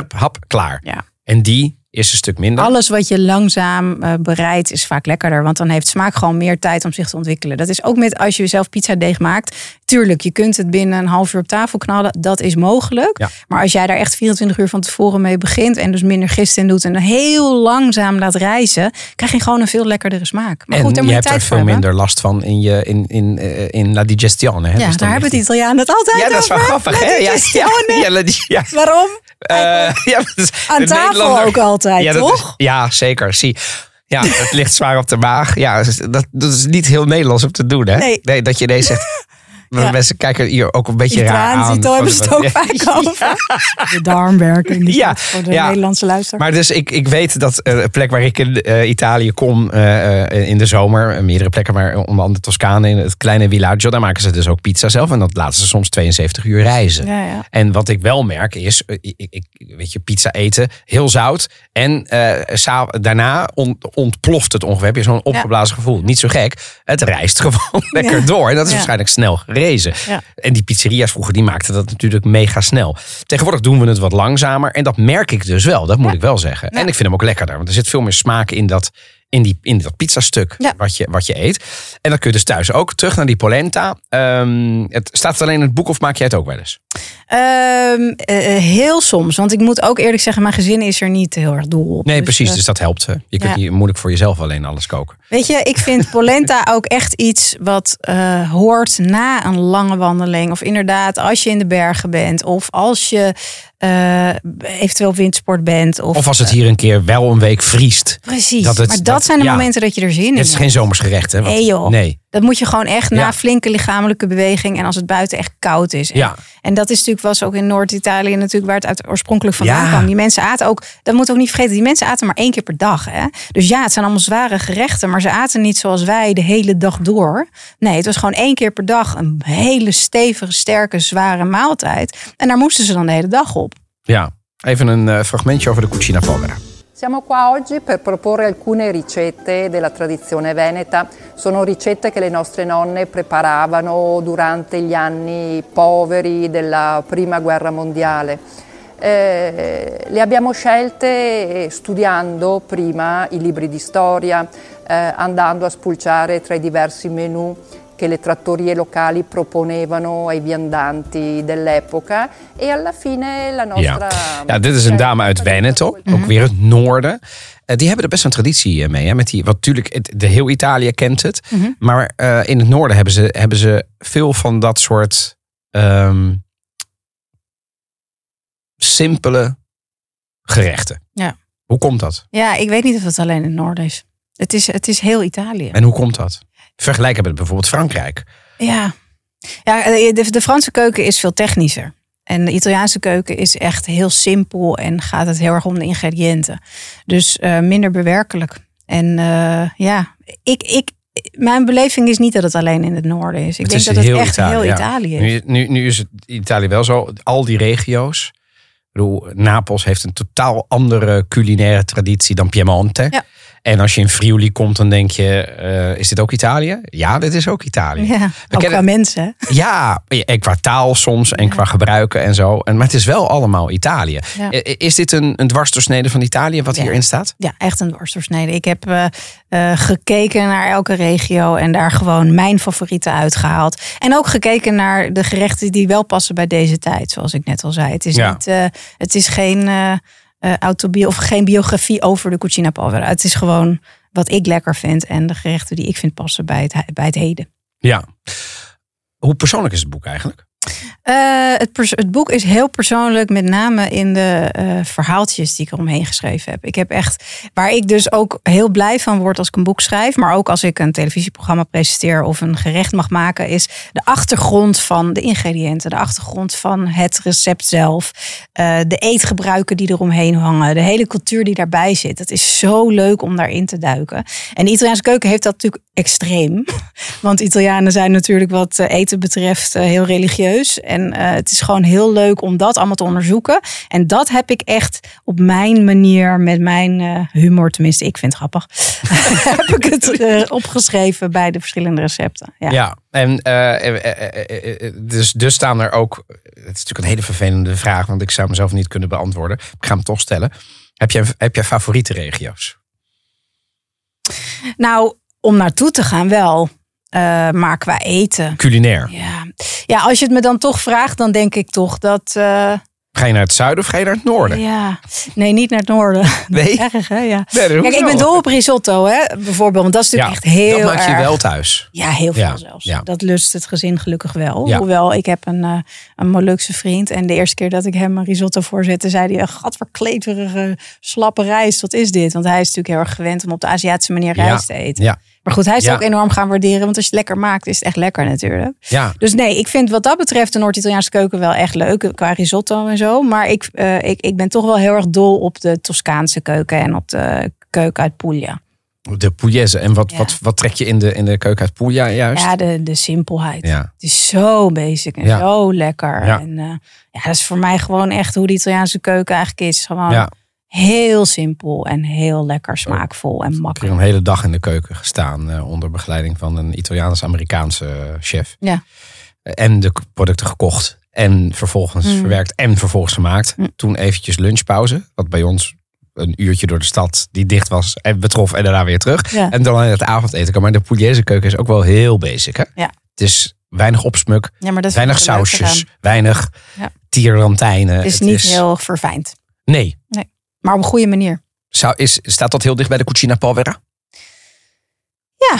hap, klaar. Ja. En die is een stuk minder. Alles wat je langzaam uh, bereidt is vaak lekkerder. Want dan heeft smaak gewoon meer tijd om zich te ontwikkelen. Dat is ook met als je zelf pizza deeg maakt. Tuurlijk, je kunt het binnen een half uur op tafel knallen. Dat is mogelijk. Maar als jij daar echt 24 uur van tevoren mee begint. En dus minder gist in doet. En heel langzaam laat reizen. Krijg je gewoon een veel lekkerdere smaak. Maar en goed, je hebt er veel minder last van in, je, in, in, in, eh, in la digestione. Hè? Ja, dus daar hebben het Italianen het altijd over. Ja, dat is wel grappig. Hè? Ja, ja, ja, Waarom? Uh, ja, dus Aan tafel ook altijd, ja, toch? Is, ja, zeker. Zie. Ja, het ligt zwaar op de maag. Ja, dat, dat is niet heel Nederlands om te doen, hè? Nee. nee dat je ineens zegt, ja. Mensen kijken hier ook een beetje raar aan. Ziet hebben ze het ook vaak over. De darmwerking. Ja. Voor de Nederlandse luisteraar. Maar dus ik, ik weet dat uh, een plek waar ik in uh, Italië kom uh, in de zomer. meerdere plekken, maar onder andere Toscane in het kleine villaggio. Daar maken ze dus ook pizza zelf. En dat laten ze soms 72 uur reizen. Ja, ja. En wat ik wel merk is, ik, ik, weet je, pizza eten. Heel zout. En daarna ontploft het ongeveer. Heb je zo'n opgeblazen gevoel. Niet zo gek. Het reist gewoon lekker door. En dat is waarschijnlijk snel ja. En die pizzeria's vroeger, die maakten dat natuurlijk mega snel. Tegenwoordig doen we het wat langzamer. En dat merk ik dus wel, dat moet ik wel zeggen. En ik vind hem ook lekkerder, want er zit veel meer smaak in dat, in die, in dat pizzastuk wat, je, wat je eet. En dan kun je dus thuis ook terug naar die polenta. Um, het, staat het alleen in het boek of maak jij het ook wel eens? Um, heel soms. Want ik moet ook eerlijk zeggen, mijn gezin is er niet heel erg dol op. Nee, dus, precies. Uh, dus dat helpt. Je kunt niet moeilijk voor jezelf alleen alles koken. Weet je, ik vind polenta ook echt iets wat uh, hoort na een lange wandeling. Of inderdaad, als je in de bergen bent. Of als je uh, eventueel windsport bent. Of, of als het hier een keer wel een week vriest. Precies. Dat het, maar dat, zijn de momenten dat je er zin in hebt. Het is geen zomersgerecht, hè? nee, joh. Nee. Dat moet je gewoon echt na flinke lichamelijke beweging en als het buiten echt koud is. Ja. En dat is natuurlijk was ook in Noord-Italië natuurlijk waar het uit oorspronkelijk vandaan kwam. Die mensen aten ook, dat moet ook niet vergeten, die mensen aten maar één keer per dag. Hè? Dus ja, het zijn allemaal zware gerechten, maar ze aten niet zoals wij de hele dag door. Nee, het was gewoon één keer per dag een hele stevige, sterke, zware maaltijd. En daar moesten ze dan de hele dag op. Ja, even een uh, fragmentje over de cucina povera. Siamo qua oggi per proporre alcune ricette della tradizione veneta. Sono ricette che le nostre nonne preparavano durante gli anni poveri della Prima Guerra Mondiale. Eh, le abbiamo scelte studiando prima i libri di storia, eh, andando a spulciare tra i diversi menù che le trattorie locali proponevano ai viandanti dell'epoca. E alla fine la nostra. Ja, ja dit is een dame uit Veneto, ook mhm. weer het noorden. Uh, die hebben er best een traditie eh, mee. Hè? Met die, wat natuurlijk, de heel Italië kent het. Mm -hmm. Maar uh, in het noorden hebben ze, hebben ze veel van dat soort um, simpele gerechten. Ja. Hoe komt dat? Ja, ik weet niet of het alleen in het noorden is. Het is, het is heel Italië. En hoe komt dat? Vergelijken met bijvoorbeeld Frankrijk. Ja, ja de, de Franse keuken is veel technischer. En de Italiaanse keuken is echt heel simpel en gaat het heel erg om de ingrediënten. Dus uh, minder bewerkelijk. En uh, ja, ik, ik, mijn beleving is niet dat het alleen in het noorden is. Ik het denk is dat het echt heel Italië is. Nu, nu, nu, is het Italië wel zo, al die regio's Ik bedoel, Napels heeft een totaal andere culinaire traditie dan Piemonte. Ja. En als je in Friuli komt, dan denk je, eh, is dit ook Italië? Ja, dit is ook Italië. Ja, ook kennen- qua mensen. Ja, en qua taal soms en qua gebruiken en zo. En, maar het is wel allemaal Italië. Ja. Is dit een, een dwarsdoorsnede van Italië wat hierin staat? Ja, echt een dwarsdoorsnede. Ik heb eh, eh, gekeken naar elke regio en daar gewoon mijn favorieten uitgehaald. En ook gekeken naar de gerechten die wel passen bij deze tijd, zoals ik net al zei. Het is, niet, het is geen autobio of geen biografie over de Cucina Povera. Het is gewoon wat ik lekker vind en de gerechten die ik vind passen bij het, bij het heden. Ja. Hoe persoonlijk is het boek eigenlijk? Eh, het, het boek is heel persoonlijk, met name in de eh, verhaaltjes die ik eromheen geschreven heb. Ik heb echt, waar ik dus ook heel blij van word als ik een boek schrijf, maar ook als ik een televisieprogramma presenteer of een gerecht mag maken, is de achtergrond van de ingrediënten, de achtergrond van het recept zelf, eh, de eetgebruiken die eromheen hangen, de hele cultuur die daarbij zit. Het is zo leuk om daarin te duiken. En de Italiaanse keuken heeft dat natuurlijk extreem. Want Italianen zijn natuurlijk wat eten betreft heel religieus. En eh, het is gewoon heel leuk om dat allemaal te onderzoeken. En dat heb ik echt op mijn manier, met mijn eh, humor, tenminste, ik vind het grappig, heb ik het eh, opgeschreven bij de verschillende recepten. Ja. Ja, en dus, dus staan er ook. Het is natuurlijk een hele vervelende vraag, want ik zou mezelf niet kunnen beantwoorden. Ik ga hem toch stellen. Heb jij, heb jij favoriete regio's? Nou, om naartoe te gaan wel. Eh, maar qua eten. Culinair. Ja. ja, als je het me dan toch vraagt, dan denk ik toch dat. eh, Ga je naar het zuiden of ga je naar het noorden? Ja, nee, niet naar het noorden. Nee? Erg, hè? Ja. Nee, Kijk, ik ben dol op risotto, hè, bijvoorbeeld. Want dat is natuurlijk echt heel dat maak je erg... wel thuis. Ja, heel veel Ja, zelfs. ja. Dat lust het gezin gelukkig wel. Hoewel, ik heb een, eh, een Molukse vriend. En de eerste keer dat ik hem een risotto voorzette, zei hij... Gadverkleterige, slappe rijst, wat is dit? Want hij is natuurlijk heel erg gewend om op de Aziatische manier rijst te eten. Ja, Maar goed, hij is Ja. ook enorm gaan waarderen. Want als je het lekker maakt, is het echt lekker natuurlijk. ja. Dus nee, ik vind wat dat betreft de Noord-Italiaanse keuken wel echt leuk. Qua risotto en zo. Maar ik, eh, ik, ik ben toch wel heel erg dol op de Toscaanse keuken. En op de keuken uit Puglia. De Pugliese. En wat, Ja. wat, wat trek je in de, in de keuken uit Puglia juist? Ja, de, de simpelheid. Ja. Het is zo basic en Ja. zo lekker. Ja. En eh, ja, dat is voor mij gewoon echt hoe de Italiaanse keuken eigenlijk is. Gewoon Ja. Heel simpel en heel lekker smaakvol en Ik heb makkelijk. een hele dag in de keuken gestaan eh, onder begeleiding van een Italiaans-Amerikaanse eh, chef. Ja. En de producten gekocht en vervolgens Mm. verwerkt en vervolgens gemaakt. Mm. Toen eventjes lunchpauze, wat bij ons een uurtje door de stad die dicht was en betrof en daarna weer terug. Ja. En dan alleen het avondeten. kan. Maar de Pugliese keuken is ook wel heel basic. Hè? Ja. Het is weinig opsmuk, Ja, maar dat weinig sausjes, weinig Ja. tierlantijnen. Het is niet heel verfijnd. Nee. Maar op een goede manier. Zou, is, staat dat heel dicht bij de Cucina Povera? Ja,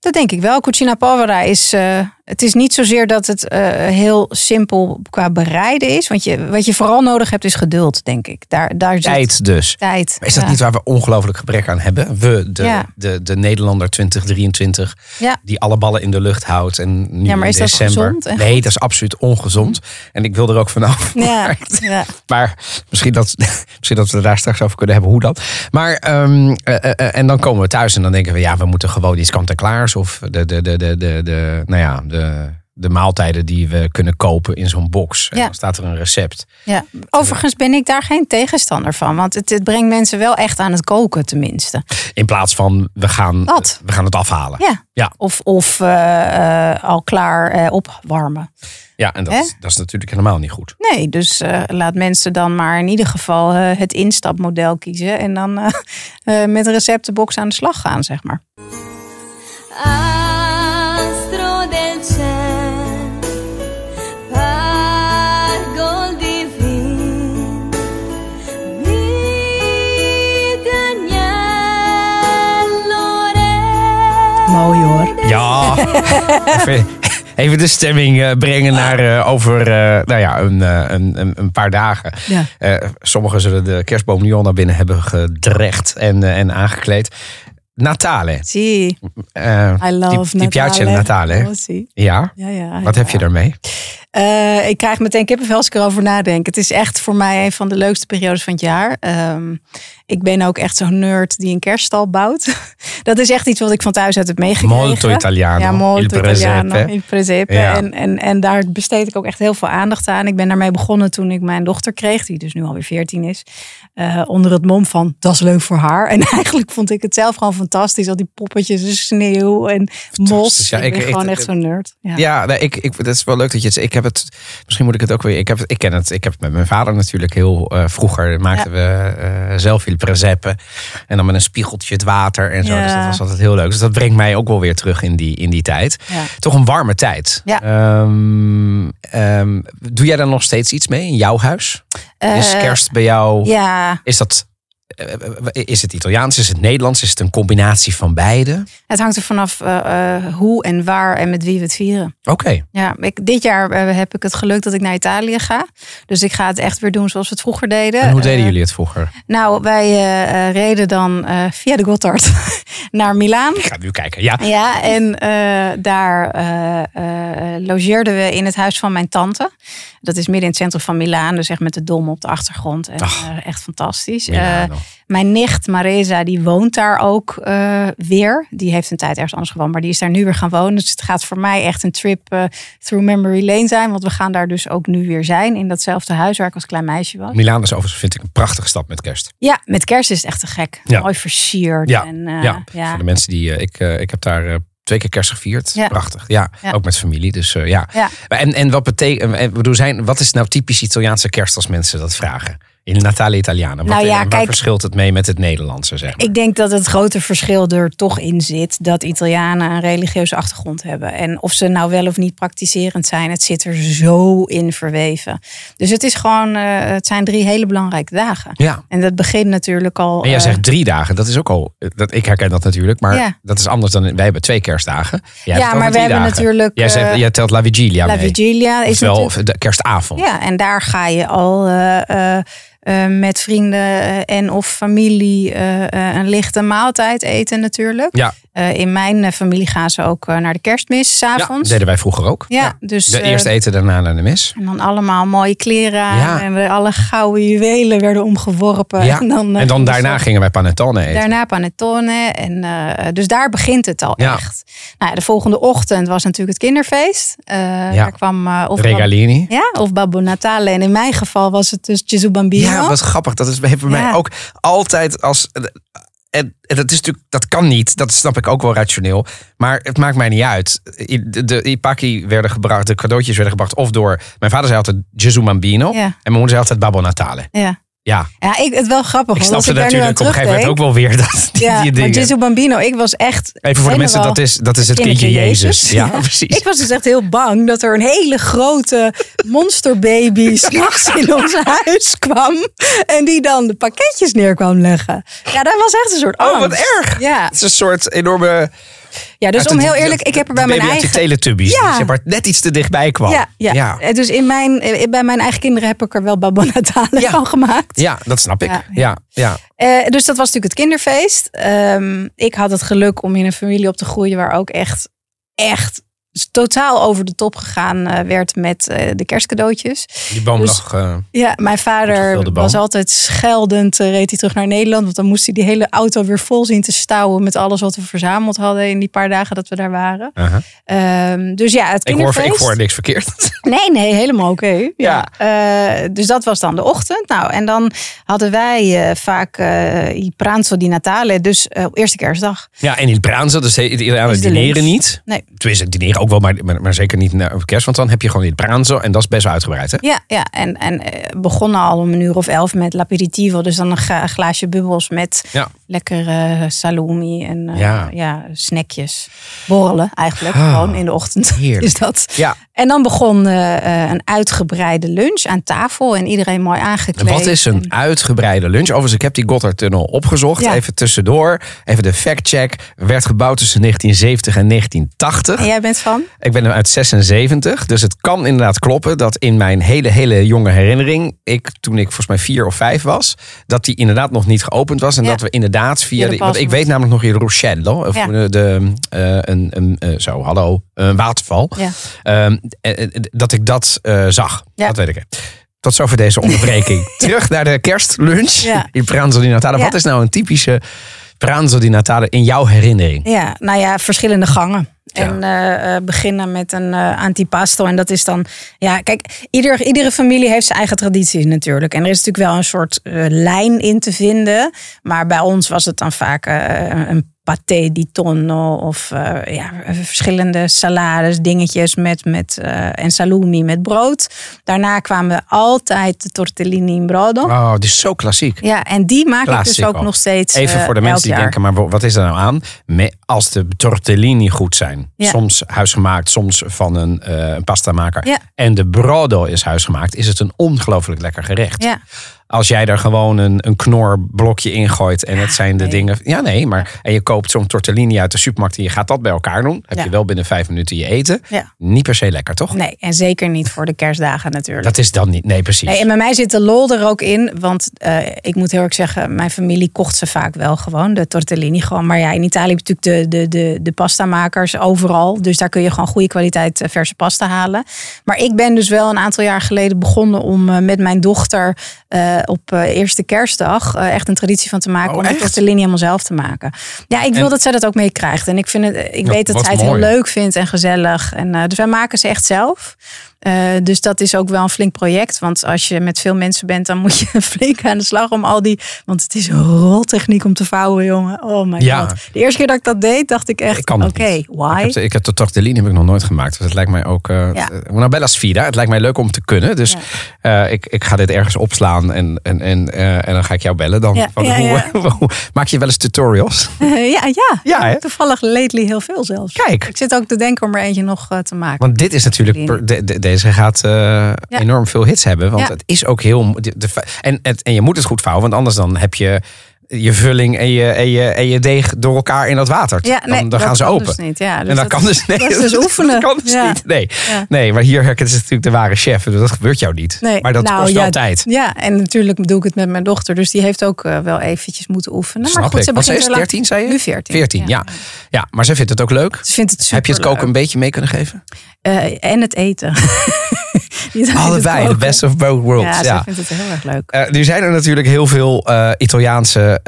dat denk ik wel. Cucina Povera is. eh, het is niet zozeer dat het eh, heel simpel qua bereiden is. Want je, wat je vooral nodig hebt is geduld, denk ik. Daar, daar zit Tijd dus. tijd. Maar is dat Ja. niet waar we ongelooflijk gebrek aan hebben? We, de, Ja. de, de Nederlander 2023, Ja. die alle ballen in de lucht houdt. En nu Ja, maar in is dat december. gezond en nee, dat is absoluut ongezond. En ik wil er ook vanaf. Ja, Maar, ja. maar misschien, dat, misschien dat we daar straks over kunnen hebben hoe dan. Maar, ehm, eh, eh, eh, en dan komen we thuis en dan denken we, ja, we moeten gewoon iets kant-en-klaars. Of de, de, de, de, de, de, nou ja, de, de maaltijden die we kunnen kopen in zo'n box. En Ja. dan staat er een recept. Ja. Overigens ben ik daar geen tegenstander van. Want het, het brengt mensen wel echt aan het koken, tenminste. In plaats van, we gaan, we gaan het afhalen. Ja. Ja. Of, of eh, eh, al klaar eh, opwarmen. Ja, en dat, dat is natuurlijk helemaal niet goed. Nee, dus eh, laat mensen dan maar in ieder geval het instapmodel kiezen. En dan eh, eh, met een receptenbox aan de slag gaan, zeg maar. Astro Mooi hoor. Ja, even, even de stemming eh, brengen naar eh, over eh, nou ja, een, een, een, paar dagen. Ja. Sommigen zullen de kerstboom nu al naar binnen hebben gedrecht en, en aangekleed. Natale. Zie, I love die, die piace Natale. Oh. Ja, Ja, ja, wat ja. heb je daarmee? Ik krijg meteen kippenvel als ik erover nadenk. Het is echt voor mij een van de leukste periodes van het jaar. Ehm, ik ben ook echt zo'n nerd die een kerststal bouwt. Dat is echt iets wat ik van thuis uit heb meegekregen. Molto Italiano. Ja, molto Il italiano, il presepe. Ja. En, en, en daar besteed ik ook echt heel veel aandacht aan. Ik ben daarmee begonnen toen ik mijn dochter kreeg, die dus nu alweer 14 is. eh, onder het mom van, dat is leuk voor haar. En eigenlijk vond ik het zelf gewoon fantastisch. Al die poppetjes, sneeuw en mos. Ja, ik ik- ben ik- gewoon echt zo'n nerd. Ja. Ja, nee, ik, ik, dat is wel leuk dat je het. Ik heb het. Misschien moet ik het ook weer. Ik heb het. Ik ken het. Ik heb het met mijn vader natuurlijk heel eh, vroeger maakten we eh, zelf presepe en dan met een spiegeltje het water en zo. Dus dat was altijd heel leuk. Dus dat brengt mij ook wel weer terug in die in die tijd. Ja. Toch een warme tijd. Ja. Ehm, ehm, doe jij daar nog steeds iets mee in jouw huis? Is Eh, kerst bij jou? Ja, Is dat? Eh, Is het Italiaans? Is het Nederlands? Is het een combinatie van beide? het hangt er vanaf eh, hoe en waar en met wie we het vieren. Oké. Ja, ik, dit jaar heb ik het geluk dat ik naar Italië ga. Dus ik ga het echt weer doen zoals we het vroeger deden. En hoe deden jullie het vroeger? Nou, wij reden dan via de Gotthard naar Milaan. Ik ga nu kijken. Ja. Ja, en daar logeerden we in het huis van mijn tante. Dat is midden in het centrum van Milaan, dus echt met de dom op de achtergrond. En, echt fantastisch. Milano. Mijn nicht Maresa, die woont daar ook eh, weer. Die heeft een tijd ergens anders gewoond, maar die is daar nu weer gaan wonen. Dus het gaat voor mij echt een trip eh, through memory lane zijn. Want we gaan daar dus ook nu weer zijn, in datzelfde huis waar ik als klein meisje was. Milaan is overigens vind ik een prachtige stad met kerst. Ja, met kerst is het echt te gek. Ja. Mooi versierd. Ja, en, eh, ja. ja. Voor de mensen die. ik, ik heb daar twee keer kerst gevierd. Ja. Prachtig. Ja, Ja. ook met familie. Dus ja. En, en wat betekent. wat is nou typisch Italiaanse kerst als mensen dat vragen? In Natale Italiana. Wat, Nou ja, waar kijk- verschilt het mee met het Nederlandse, zeg maar? Ik denk dat het grote verschil er toch in zit dat Italianen een religieuze achtergrond hebben. En of ze nou wel of niet praktiserend zijn, het zit er zo in verweven. Dus het is gewoon, eh, het zijn drie hele belangrijke dagen. Ja. En dat begint natuurlijk al. En jij eh, zegt drie dagen. Dat is ook al. Dat, ik herken dat natuurlijk. Maar Ja. dat is anders dan. Wij hebben twee kerstdagen. Jij ja, maar we hebben dagen. natuurlijk. Jij, zegt, eh, jij telt La Vigilia La mee. Vigilia is natuurlijk. de kerstavond. Ja, en daar ga je al eh, met vrienden eh, en of familie eh, een lichte maaltijd eten natuurlijk. Ja, Eh, in mijn eh, familie gaan ze ook eh, naar de kerstmis ja, dat s'avonds. deden wij vroeger ook. Ja, dus De eerste eten, daarna naar de mis. en dan allemaal mooie kleren Ja. en alle gouden juwelen werden omgeworpen. Ja. En dan, En dan gingen daarna gingen wij panettone eten. Daarna panettone. En, dus daar begint het al Ja. echt. Nou, ja, de volgende ochtend was natuurlijk het kinderfeest. Daar kwam of, Regalini. ja, of Babbo Natale. En in mijn geval was het dus Gesù Bambino. Ja, wat grappig. Dat is, bij mij ook altijd als. En, en dat is natuurlijk, dat kan niet. Dat snap ik ook wel rationeel. Maar het maakt mij niet uit. De, de ipaki werden gebracht, de cadeautjes werden gebracht. Of door. Mijn vader zei altijd Gesù Bambino. Ja. En mijn moeder zei altijd Babbo Natale. Ja, Ja, ja ik, het wel grappig. ik snapte ik natuurlijk op een gegeven moment ook wel weer dat, die, Ja, die maar dingen. Gesù Bambino, ik was echt... Even voor de mensen, dat is, dat is het kindje Jezus. Ja, precies. Ik was dus echt heel bang dat er een hele grote monsterbaby s'nachts in ons huis kwam. En die dan de pakketjes neer kwam leggen. Ja, dat was echt een soort Oh, wat erg. Ja, Het is een soort enorme... ja dus om heel eerlijk, ik heb er bij mijn eigen... Teletubbies. Ja. Zeg maar net iets te dichtbij kwam. Ja, ja. ja. Eh, Dus in mijn, eh, bij mijn eigen kinderen heb ik er wel Babbo Natale Ja. van gemaakt. Ja, dat snap ik. Ja. Ja, ja. Eh, dus dat was natuurlijk het kinderfeest. Ehm, ik had het geluk om in een familie op te groeien waar ook echt, echt totaal over de top gegaan eh, werd met eh, de kerstcadeautjes. Die boom Dus- lag... eh, Ja, mijn vader was altijd scheldend, reed hij terug naar Nederland. Want dan moest hij die hele auto weer vol zien te stouwen met alles wat we verzameld hadden in die paar dagen dat we daar waren. Ehm, dus ja, het ik, hoor, kinderfeest. ik hoor niks verkeerd. Nee, nee, helemaal oké. Ja. Eh, dus dat was dan de ochtend. Nou, en dan hadden wij vaak i pranzo di Natale, dus op eerste kerstdag. Ja, en in Braanza, dus Is de dineren niet. Nee. Tenminste, dineren ook wel, maar, maar, maar zeker niet na- op kerst. Want dan heb je gewoon in Braanzo en dat is best wel uitgebreid, hè? Ja, ja. en, en eh, begonnen al om een uur of elf met l'aperitivo. Dus dan een glaasje bubbels met Ja. Lekker eh, salumi en eh, Ja. ja. snackjes. Borrelen eigenlijk, Ah, gewoon in de ochtend heerlijk. is dat. Ja. En dan begon eh, een uitgebreide lunch aan tafel en iedereen mooi aangekleed. wat is een En- uitgebreide lunch? Overigens, ik heb die Gotthardtunnel opgezocht. Ja. Even tussendoor. Even de fact-check. Werd gebouwd tussen 1970 en 1980. En jij bent van? Ik ben uit 76, dus het kan inderdaad kloppen dat in mijn hele, hele jonge herinnering, ik toen ik volgens mij vier of vijf was, dat die inderdaad nog niet geopend was. En Ja. dat we inderdaad via, Via de want ik weet namelijk nog in Rochelle, of Ja. de, eh, een, een, eh, zo, hallo, een waterval, Ja. Ehm, eh, eh, dat ik dat eh, zag. Ja. Dat weet ik. tot zover deze onderbreking. Terug naar de kerstlunch. Ja. In Pranzo di Natale. Wat is nou een typische Pranzo di Natale in jouw herinnering? Ja, nou ja, verschillende gangen. En eh, eh, beginnen met een eh, antipasto. En dat is dan, ja, kijk, ieder, iedere familie heeft zijn eigen tradities natuurlijk. En er is natuurlijk wel een soort lijn in te vinden. Maar bij ons was het dan vaak een paté di tonno of eh, ja, verschillende salades, dingetjes met, met, eh, en salumi met brood. Daarna kwamen altijd de tortellini in brodo. Oh, dit is zo klassiek. Ja, en die maak ik dus ook nog steeds Even eh, voor de mensen die jaar. denken, maar wat is er nou aan? Als de tortellini goed zijn, Ja. soms huisgemaakt, soms van een, een pastamaker, Ja. en de brodo is huisgemaakt, is het een ongelooflijk lekker gerecht. Ja. Als jij daar gewoon een, een knorblokje in gooit en het zijn de nee. dingen. Ja, nee, maar. En je koopt zo'n tortellini uit de supermarkt en je gaat dat bij elkaar doen. Heb je wel binnen vijf minuten je eten. Niet per se lekker, toch? Nee, en zeker niet voor de kerstdagen natuurlijk. Dat is dan niet. Nee, precies. Nee, en bij mij zit de lol er ook in. Want eh, ik moet heel erg zeggen, mijn familie kocht ze vaak wel gewoon. De tortellini gewoon. Maar ja, in Italië heb je natuurlijk de, de, de, de pastamakers overal. Dus daar kun je gewoon goede kwaliteit eh, verse pasta halen. Maar ik ben dus wel een aantal jaar geleden begonnen om eh, met mijn dochter op eh, eerste kerstdag eh, echt een traditie van te maken. Oh, om de echt? tortellini helemaal zelf te maken. Ja, ik wil En- dat zij dat ook meekrijgt. En ik, vind het, ik Ja, weet dat zij het mooi. heel leuk vindt en gezellig. En, eh, dus wij maken ze echt zelf. Eh, dus dat is ook wel een flink project. Want als je met veel mensen bent, dan moet je flink aan de slag om al die. Want het is een roltechniek om te vouwen, jongen. Oh my Ja. god. De eerste keer dat ik dat deed, dacht ik echt: oké, niet. why? Ik heb, de- ik heb de tortellini heb ik nog nooit gemaakt. Dus het lijkt mij ook. eh Ja. Una bella sfida. Het lijkt mij leuk om te kunnen. Dus eh, ik, ik ga dit ergens opslaan en, en, en, eh, en dan ga ik jou bellen. Dan, Ja, van, hoe, maak je wel eens tutorials? Eh, ja, ja. Toevallig lately heel veel zelfs. Kijk. Ik zit ook te denken om er eentje nog eh, te maken. Want dit is natuurlijk. per- de- de- deze gaat eh, enorm veel hits hebben. Want Ja. het is ook heel. mo- De, de- en, het, en je moet het goed vouwen. Want anders dan heb je je vulling en je, en je, en je deeg door elkaar in dat water. Ja, nee, dan, dan gaan ze open. dus niet. Ja, dus en dat, kan dus, nee, dat is dus oefenen. Dat kan dus Ja. niet. Nee. Nee, maar hier herkent ze natuurlijk de ware chef. Dat gebeurt jou niet. Nee, maar dat nou, kost wel ja, tijd. Ja, en natuurlijk doe ik het met mijn dochter. Dus die heeft ook eh, wel eventjes moeten oefenen. Snap maar goed, ik. ze ze begint is er lang- 13, zei je? Nu 14. 14, ja. ja. maar zij vindt het ook leuk. Ze vindt het super Heb je het koken een beetje mee kunnen geven? en het eten. Niet Allebei, koken. best of both worlds. Ja, Ja, ze vindt het heel erg leuk. Eh, nu zijn er natuurlijk heel veel eh, Italiaanse, eh, eh,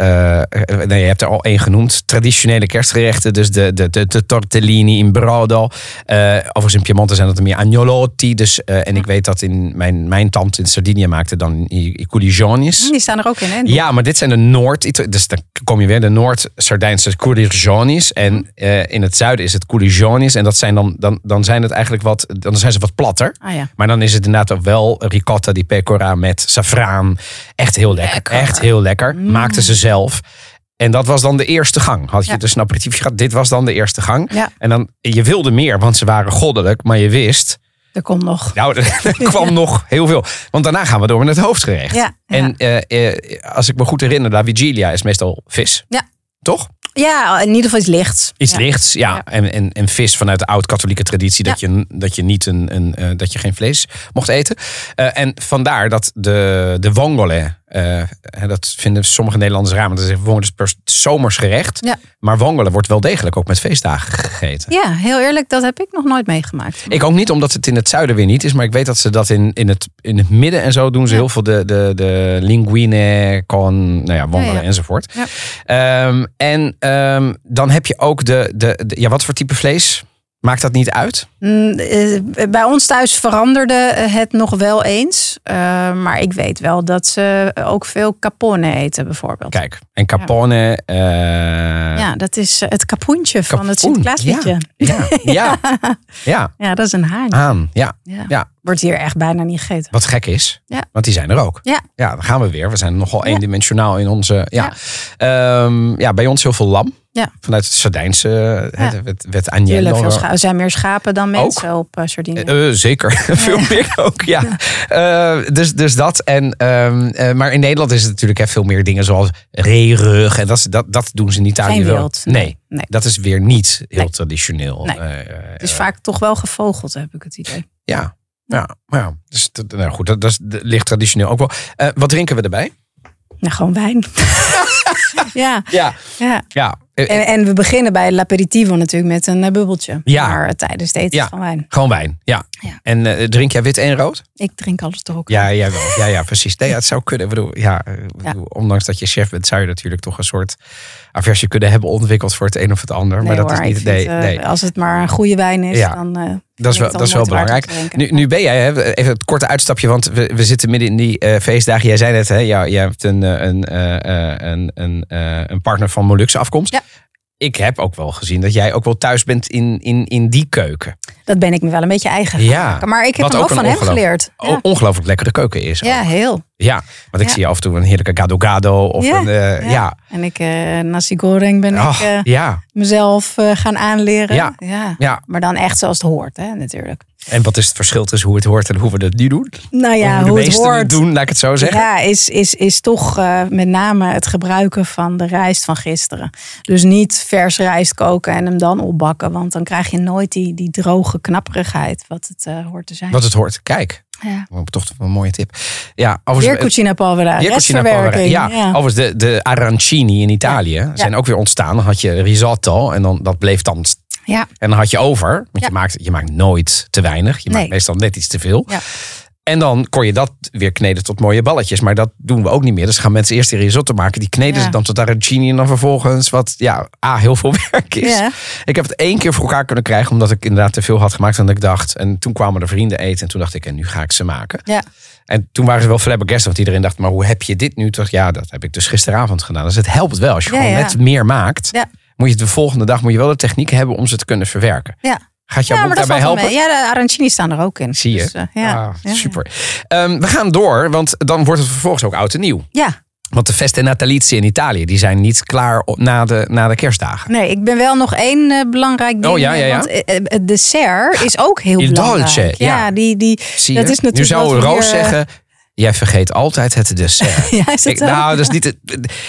nee, je hebt er al één genoemd, traditionele kerstgerechten. Dus de, de, de, de tortellini in brodo. Eh overigens in Piemonte zijn dat meer agnolotti. Dus, eh, en ik weet dat in mijn, mijn tante in Sardinië maakte dan i, culigionis. Die staan er ook in, hè? Ja, maar dit zijn de Noord... Dus dan kom je weer de Noord-Sardijnse culigionis. En eh, in het zuiden is het culigionis. En dat zijn dan, dan, dan zijn het eigenlijk wat... Dan zijn ze wat platter. Ah ja. Maar dan is het inderdaad ook wel ricotta di pecora met saffraan. Echt heel lekker. Lekker. Mm. Echt heel lekker. Maakten ze zelf. En dat was dan de eerste gang. Had je Ja. dus een aperitiefje gehad. Dit was dan de eerste gang. Ja. En dan, je wilde meer, want ze waren goddelijk. Maar je wist, Er komt nog. nou, er kwam nog heel veel. Want daarna gaan we door met het hoofdgerecht. Ja. En eh, eh, als ik me goed herinner, La Vigilia is meestal vis. Ja. Toch? Ja, in ieder geval iets lichts. Iets ja. lichts, ja. Ja. En, en, en vis vanuit de oud-katholieke traditie dat, je, dat je niet een, een eh, dat je geen vlees mocht eten. En vandaar dat de, de vongole, eh, dat vinden sommige Nederlanders raar, want dat is gewoon dus per zomers gerecht. Ja. Maar vongole wordt wel degelijk ook met feestdagen gegeten. Ja, heel eerlijk, dat heb ik nog nooit meegemaakt. Ik ook niet, omdat het in het zuiden weer niet is. Maar ik weet dat ze dat in, in, het, in het midden en zo doen ze Ja. heel veel de, de, de linguine con, nou ja, wongole Ja, ja. enzovoort. Ehm, en ehm, dan heb je ook de, de, de, ja, wat voor type vlees? Maakt dat niet uit? Mm, eh, Bij ons thuis veranderde het nog wel eens. Eh, maar ik weet wel dat ze ook veel capone eten, bijvoorbeeld. Kijk, en capone. eh, Ja, dat is eh, het kapoentje van het. Sinterklaasliedje. Ja, ja, ja, ja, Ja, dat is een haan. aan. Ja, Ja. ja. Wordt hier echt bijna niet gegeten. Wat gek is, Ja. want die zijn er ook. Ja. Ja, dan gaan we weer. We zijn nogal Ja. eendimensionaal in onze. Ja. Ja. ja, bij ons heel veel lam. Ja. Vanuit het Sardijnse. Ja. Het Tuurlijk, agnello. veel scha- er zijn meer schapen dan mensen op uh, Sardinië. Eh, eh, zeker, veel meer ook, ja. Eh, dus, dus dat. En, ehm, eh, maar in Nederland is het natuurlijk hè, veel meer dingen zoals reerug. En dat, dat, dat doen ze in Italië Geen wel. Nee, nee, nee. dat is weer niet heel Nee. traditioneel. Nee. Eh, het is vaak toch wel gevogeld, heb ik het idee. Ja, ja, ja. Dus, nou goed, dat, dat ligt traditioneel ook wel. Eh, wat drinken we erbij? Nou, gewoon wijn. ja, Ja. ja. Ja, Eh, En, en we beginnen bij l'aperitivo natuurlijk met een eh, bubbeltje. Ja. Maar eh, tijdens het eten Ja. van wijn. Gewoon wijn, ja. Ja. En eh, drink jij wit en rood? Ik drink alles toch ook. Ja, jij wel. Ja, ja, precies. Nee, ja, het zou kunnen. Ik bedoel, ja, eh, bedoel, ondanks dat je chef bent, zou je natuurlijk toch een soort aversie kunnen hebben ontwikkeld voor het een of het ander. Nee, maar dat hoor, is niet. vind, Nee, eh, nee. Als het maar een goede wijn is, dan. eh, Dat is wel, dat is wel belangrijk. Nu, nu ben jij, hè, even het korte uitstapje, want we, we zitten midden in die eh, feestdagen. Jij zei net, hè, jij hebt een, eh, een, eh, een, een, een partner van Molukse afkomst. Ik heb ook wel gezien dat jij ook wel thuis bent in, in, in die keuken. Dat ben ik me wel een beetje eigen. Ja. maken. Maar ik heb hem ook ook van hem geleerd. Ja, Ongelooflijk lekkere keuken is. ook. ja heel. Ja, want ik Ja. zie af en toe een heerlijke gado gado of Ja, een, eh, ja. En ik, eh nasi goreng ben Oh, ik eh, mezelf gaan aanleren. Ja. ja. Maar dan echt zoals het hoort, hè, natuurlijk. En wat is het verschil tussen hoe het hoort en hoe we het nu doen? Nou ja, hoe hoe het hoort. doen, laat ik het zo zeggen. Ja, is, is, is toch eh, met name het gebruiken van de rijst van gisteren. Dus niet vers rijst koken en hem dan opbakken. Want dan krijg je nooit die, die droge knapperigheid wat het eh, hoort te zijn. Wat het hoort. Kijk, Ja. toch een mooie tip. Ja, overigens, Weer cucina povera, Weer cucina povera. restverwerking. Ja, Ja. overigens de, de arancini in Italië zijn ook weer ontstaan. Dan had je risotto en dan, dat bleef dan... Ja. En dan had je over. Want Ja. je, maakt, je maakt nooit te weinig. Je maakt meestal net iets te veel. Ja. En dan kon je dat weer kneden tot mooie balletjes. Maar dat doen we ook niet meer. Dus gaan mensen eerst die risotto maken. Die kneden Ja. ze dan tot arancini. En dan vervolgens wat, ja, A, heel veel werk is. Ja. Ik heb het één keer voor elkaar kunnen krijgen. Omdat ik inderdaad te veel had gemaakt dan ik dacht. En toen kwamen de vrienden eten. En toen dacht ik, en nu ga ik ze maken. Ja. En toen waren ze wel flabbergasted. Want iedereen dacht, maar hoe heb je dit nu? Toch, ja, dat heb ik dus gisteravond gedaan. Dus het helpt wel. Als je gewoon net meer maakt. Ja. Moet je de volgende dag moet je wel de techniek hebben om ze te kunnen verwerken. Ja. Gaat jouw Ja, boek daarbij helpen? mee. Ja, de arancini staan er ook in. Zie je? Dus, eh, ja. Ah, super. Ehm, we gaan door, want dan wordt het vervolgens ook oud en nieuw. Ja, Want de Feste Natalizie in Italië, die zijn niet klaar op- na de, na de kerstdagen. nee, ik ben wel nog één eh, belangrijk ding. Oh, ja, ja, ja. Want eh, het dessert is ook heel Il belangrijk. dolce, ja. die, die, dat is natuurlijk nu zou Roos zeggen, jij vergeet altijd het dessert. Ja, is het Ik, zo? nou, dat is niet het,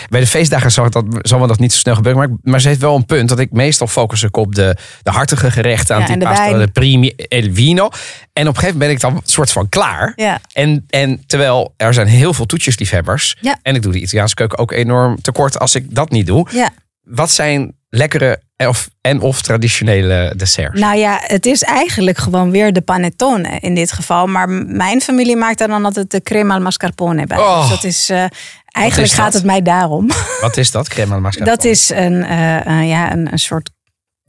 bij de feestdagen zal, dat, zal me dat niet zo snel gebeuren. Maar, maar ze heeft wel een punt dat ik meestal focus ik op de, de hartige gerechten. Ja, en de wijn. de primi el vino. En op een gegeven moment ben ik dan soort van klaar. Ja. En, en terwijl er zijn heel veel toetjesliefhebbers. Ja. En ik doe de Italiaanse keuken ook enorm tekort als ik dat niet doe. Ja. Wat zijn lekkere of, en of traditionele desserts? Nou ja, het is eigenlijk gewoon weer de panettone in dit geval. Maar mijn familie maakt daar dan altijd de crema al mascarpone bij. Oh. Dus dat is, eh, eigenlijk is gaat het mij daarom. Wat is dat? Crema al mascarpone? Dat is een, eh, ja, een, een soort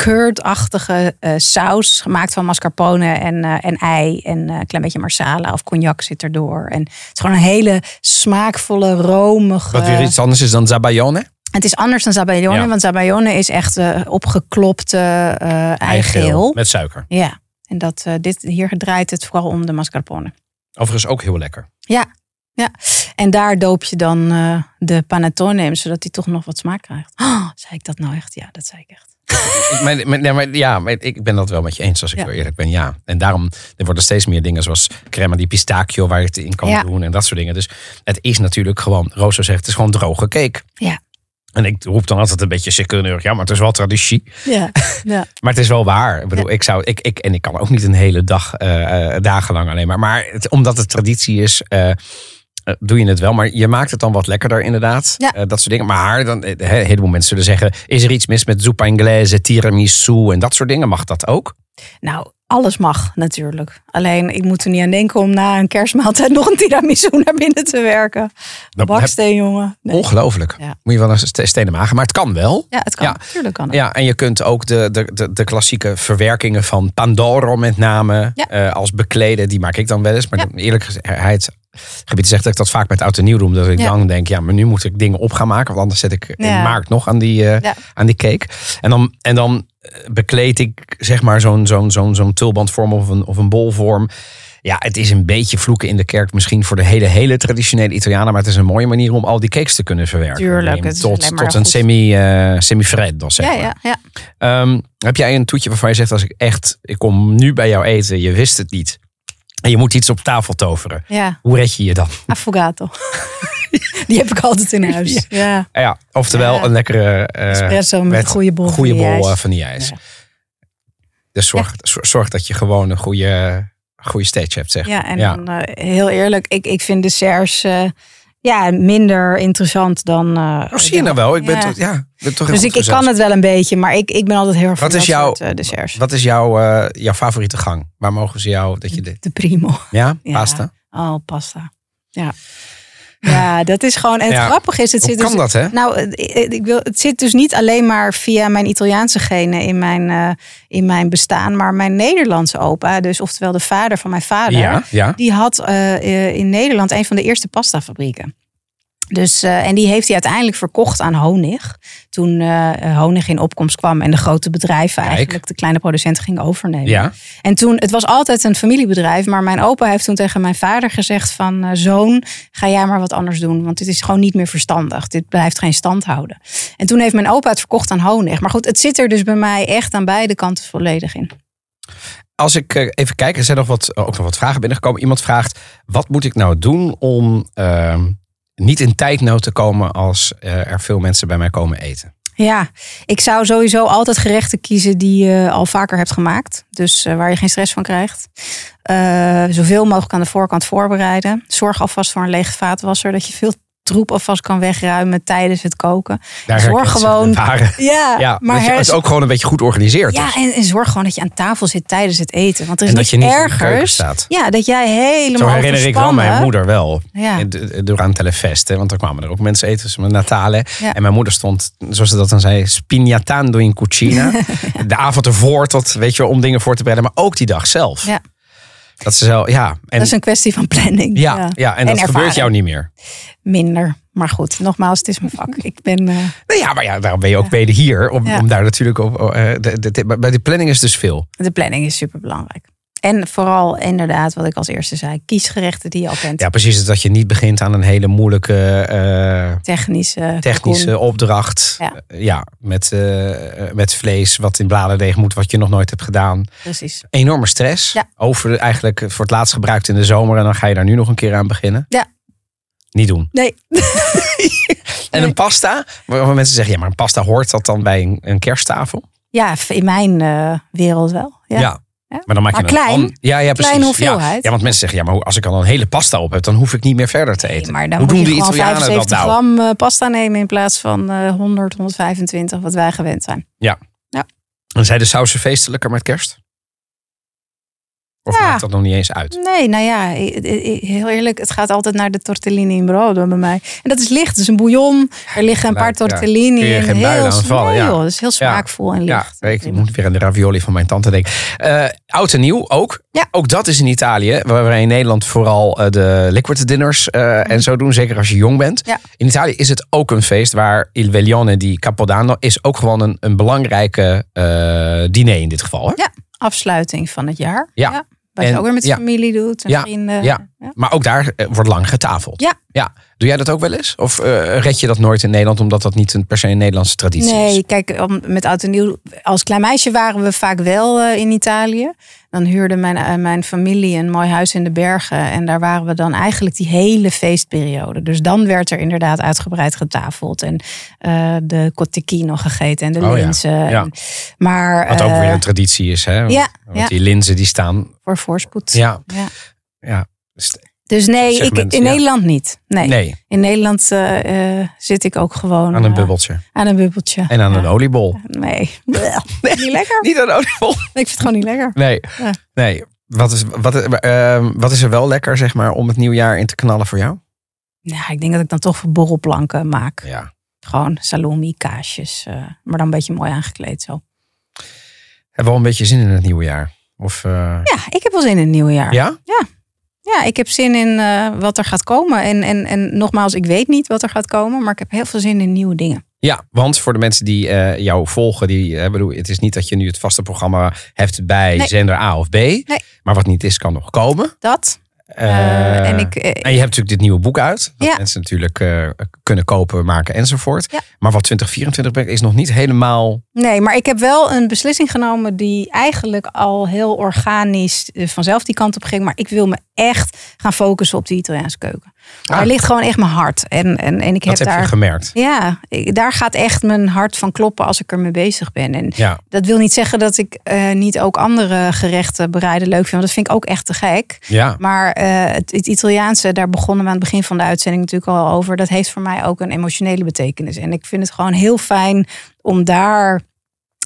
curd-achtige eh, saus gemaakt van mascarpone en, en ei. En een klein beetje marsala of cognac zit erdoor. En het is gewoon een hele smaakvolle, romige... Wat weer iets anders is dan zabayone? Het is anders dan zabayone, Ja. want zabayone is echt eh, opgeklopte eh eigeel. Met suiker. Ja, en dat, eh, dit, hier draait het vooral om de mascarpone. Overigens ook heel lekker. Ja, ja. En daar doop je dan de panettone in, zodat hij toch nog wat smaak krijgt. Oh, zei ik dat nou echt? Ja, dat zei ik echt. Ik, maar, maar- nee, maar, ja, maar ik ben dat wel met je eens als ik Ja. eerlijk ben. Ja. En daarom er worden steeds meer dingen zoals crema di pistachio waar je het in kan Ja. doen en dat soort dingen. Dus het is natuurlijk gewoon, Roos zegt, het is gewoon droge cake. Ja. En ik roep dan altijd een beetje secundeur. Ja, maar het is wel traditie. Ja, ja. Maar het is wel waar. Ik bedoel, ik zou, ik, ik, en ik kan ook niet een hele dag, eh, eh, dagenlang alleen maar. Maar het, omdat het traditie is, eh, doe je het wel. Maar je maakt het dan wat lekkerder inderdaad. Ja. Dat soort dingen. Maar dan, eh, een heleboel mensen zullen zeggen, is er iets mis met zuppa inglese, tiramisu en dat soort dingen? Mag dat ook? Nou, alles mag natuurlijk. Alleen, ik moet er niet aan denken om na een kerstmaaltijd nog een tiramisu naar binnen te werken. Dat Baksteen, jongen. Nee. Ongelooflijk. Ja. Moet je wel een ste- stenen magen. Maar het kan wel. Ja, het kan. Ja. Natuurlijk kan het. Ja, en je kunt ook de, de, de, de klassieke verwerkingen van Pandoro met name Ja. eh, als bekleden, die maak ik dan wel eens. Maar eerlijk gezegd, gebied zegt dat ik dat vaak met oud en nieuw doe. Omdat ik Ja. dan denk, ja, maar nu moet ik dingen op gaan maken. Want anders zet ik in Ja. maart nog aan die, eh, aan die cake. En dan, en dan eh, bekleed ik zeg maar zo'n zo'n zo'n zo'n tulbandvorm of een, of een bolvorm. Ja, het is een beetje vloeken in de kerk misschien voor de hele, hele traditionele Italianen. Maar het is een mooie manier om al die cakes te kunnen verwerken. Tuurlijk, het tot tot een semi, eh semi-freddo, zeg Ja, maar. ja, ja. Ehm, heb jij een toetje waarvan je zegt, als ik echt, ik kom nu bij jou eten, je wist het niet. En je moet iets op tafel toveren. ja. Hoe red je je dan? Affogato. Die heb ik altijd in huis. Ja. Ja, oftewel Ja. een lekkere eh, Espresso met goede bol goede bol vanilleijs. Ja. Dus zorg, zor- zorg dat je gewoon een goede, goede stage hebt, zeg Ja, en dan eh, heel eerlijk, ik, ik vind desserts, eh, ja, minder interessant dan. eh, Oh, zie je nou wel? Ik ben Ja. toch, ja, ben toch Dus ik, kan het wel een beetje, maar ik, ik ben altijd heel erg Wat is jouw- soort, eh, desserts. Wat is jouw, eh, jouw favoriete gang? Waar mogen ze jou dat je de, De primo. ja, Ja. pasta? Oh, pasta. Ja. Ja, dat is gewoon. En het Ja. grappige is, het Hoe zit kan dus, dat, hè? Nou, het- ik wil, het zit dus niet alleen maar via mijn Italiaanse genen in mijn, eh, in mijn bestaan, maar mijn Nederlandse opa, dus oftewel de vader van mijn vader, Ja, ja. die had eh, eh, in Nederland een van de eerste pastafabrieken. Dus, eh, en die heeft hij uiteindelijk verkocht aan Honig. Toen eh, Honig in opkomst kwam en de grote bedrijven Kijk. eigenlijk de kleine producenten gingen overnemen. Ja, En toen, het was altijd een familiebedrijf, maar mijn opa heeft toen tegen mijn vader gezegd van eh, zoon, ga jij maar wat anders doen, want dit is gewoon niet meer verstandig. Dit blijft geen stand houden. En toen heeft mijn opa het verkocht aan Honig. Maar goed, het zit er dus bij mij echt aan beide kanten volledig in. als ik even kijk, er zijn nog wat, ook nog wat vragen binnengekomen. Iemand vraagt, wat moet ik nou doen om ehm, niet in tijdnood te komen als eh, er veel mensen bij mij komen eten? Ja, ik zou sowieso altijd gerechten kiezen die je al vaker hebt gemaakt. Dus eh, waar je geen stress van krijgt. Eh, zoveel mogelijk aan de voorkant voorbereiden. Zorg alvast voor een lege vaatwasser. Dat je veel troep alvast kan wegruimen tijdens het koken. Daar Zorg gewoon-. Ja, Ja, maar dat je her- het ook gewoon een beetje goed organiseert. Ja, is. en, en zorg gewoon dat je aan tafel zit tijdens het eten. Want er is En dat je niet ergers. staat. Ja, dat jij helemaal Zo herinner ik wel mijn moeder wel. Ja. Door aan Telefest. hè, Want dan kwamen er ook mensen eten. Dus met Natale. Ja. En mijn moeder stond, zoals ze dat dan zei, spignatando in cucina. De avond ervoor tot, weet je, om dingen voor te bereiden. Maar ook die dag zelf. Ja. Dat zo, ja. En, Dat is een kwestie van planning. ja, ja. en dat gebeurt jou niet meer. Minder. Maar goed, nogmaals, het is mijn vak. Ik ben... eh, Nou ja, maar ja, daarom ben je ook mede hier. Om, Ja. om daar natuurlijk op. eh, de, de, de- bij die planning is dus veel. De planning is super belangrijk. En vooral inderdaad, wat ik als eerste zei, kies gerechten die je al kent. Ja, precies. Dat je niet begint aan een hele moeilijke eh, Technische. technische kalkoen. opdracht. Ja. Eh, ja met, eh, eh, met vlees wat in bladerdeeg moet, wat je nog nooit hebt gedaan. Precies. Enorme stress. Ja. Over eigenlijk voor het laatst gebruikt in de zomer. En dan ga je daar nu nog een keer aan beginnen. Ja. Niet doen. Nee. En een pasta, waarvan mensen zeggen, ja, maar een pasta hoort dat dan bij een, een kersttafel? Ja, in mijn eh, wereld wel. Ja. Ja. Ja. Maar dan maak je Maar een klein. an- ja, ja, precies. Kleine Ja. hoeveelheid. Ja, want mensen zeggen, ja, maar als ik al een hele pasta op heb, dan hoef ik niet meer verder te eten. Nee, maar dan hoe doen je de Italianen dat 75 nou? gram eh, pasta nemen in plaats van eh 100, 125, wat wij gewend zijn. En zijn de sausen feestelijker met kerst? Of Ja. maakt dat nog niet eens uit? Nee, nou ja, heel eerlijk, het gaat altijd naar de tortellini in brodo bij mij. En dat is licht, is een bouillon. Er liggen een paar ja. tortellini in. geen heel, aan vallen, ja. joh, dat is heel smaakvol en Ja, licht. ik moet weer aan de ravioli van mijn tante denken. Eh, oud en nieuw ook. Ja. Ook dat is in Italië, waar wij in Nederland vooral eh, de liquid dinners eh, en zo doen. Zeker als je jong bent. Ja. In Italië is het ook een feest waar Il Veglione di Capodanno is ook gewoon een, een belangrijke diner in dit geval. Hè? Ja. Afsluiting van het jaar. Ja. Wat je ook weer met ja. familie doet en Ja, vrienden. ja. Maar ook daar eh, wordt lang getafeld. Ja. ja. Doe jij dat ook wel eens? Of eh, red je dat nooit in Nederland omdat dat niet een per se een Nederlandse traditie is? Nee, kijk, om- met oud en nieuw. Als klein meisje waren we vaak wel eh, in Italië. Dan huurde mijn, mijn familie een mooi huis in de bergen. En daar waren we dan eigenlijk die hele feestperiode. Dus dan werd er inderdaad uitgebreid getafeld. En de cotechino gegeten en de Oh linzen. ja. En- maar Wat ook weer een traditie is. Hè? Want, want ja. die linzen die staan. Voor voorspoed. Ja, Ja. ja. Dus- Dus nee, ik, in ja. Nederland niet. Nee. Nee, In Nederland eh, eh, zit ik ook gewoon aan een eh, bubbeltje. aan een bubbeltje. En aan Ja. een oliebol. Nee. Niet lekker. Niet aan een oliebol? Ik vind het gewoon niet lekker. Nee. Ja. Nee. Wat is, wat, eh, wat is er wel lekker, zeg maar, om het nieuwjaar in te knallen voor jou? Ja, ik denk dat ik dan toch borrelplanken maak. Ja. Gewoon salami, kaasjes. eh, maar dan een beetje mooi aangekleed zo. Heb wel een beetje zin in het nieuwe jaar? Of, eh, Ja, ik heb wel zin in het nieuwe jaar. ja? Ja, ik heb zin in eh, wat er gaat komen. En, en, en nogmaals, ik weet niet wat er gaat komen. Maar ik heb heel veel zin in nieuwe dingen. Ja, want voor de mensen die eh, jou volgen, die, eh, bedoel, het is niet dat je nu het vaste programma hebt bij Nee. zender A of B. Maar wat niet is, kan nog komen. Dat. Eh, Eh, en ik, eh, en je hebt natuurlijk dit nieuwe boek uit. Dat Ja. mensen natuurlijk kunnen kopen, maken enzovoort. Ja. Maar wat 2024 brengt is nog niet helemaal... Nee, maar ik heb wel een beslissing genomen die eigenlijk al heel organisch vanzelf die kant op ging. Maar ik wil me echt gaan focussen op de Italiaanse keuken. Daar Ah. ligt gewoon echt mijn hart. En, en, en ik Dat heb heb daar. je gemerkt. Ja, ik- daar gaat echt mijn hart van kloppen als ik ermee bezig ben. En Ja. dat wil niet zeggen dat ik eh, niet ook andere gerechten bereiden leuk vind. Want dat vind ik ook echt te gek. Ja. Maar eh, het, het Italiaanse, daar begonnen we aan het begin van de uitzending natuurlijk al over. Dat heeft voor mij ook een emotionele betekenis. En ik vind het gewoon heel fijn om daar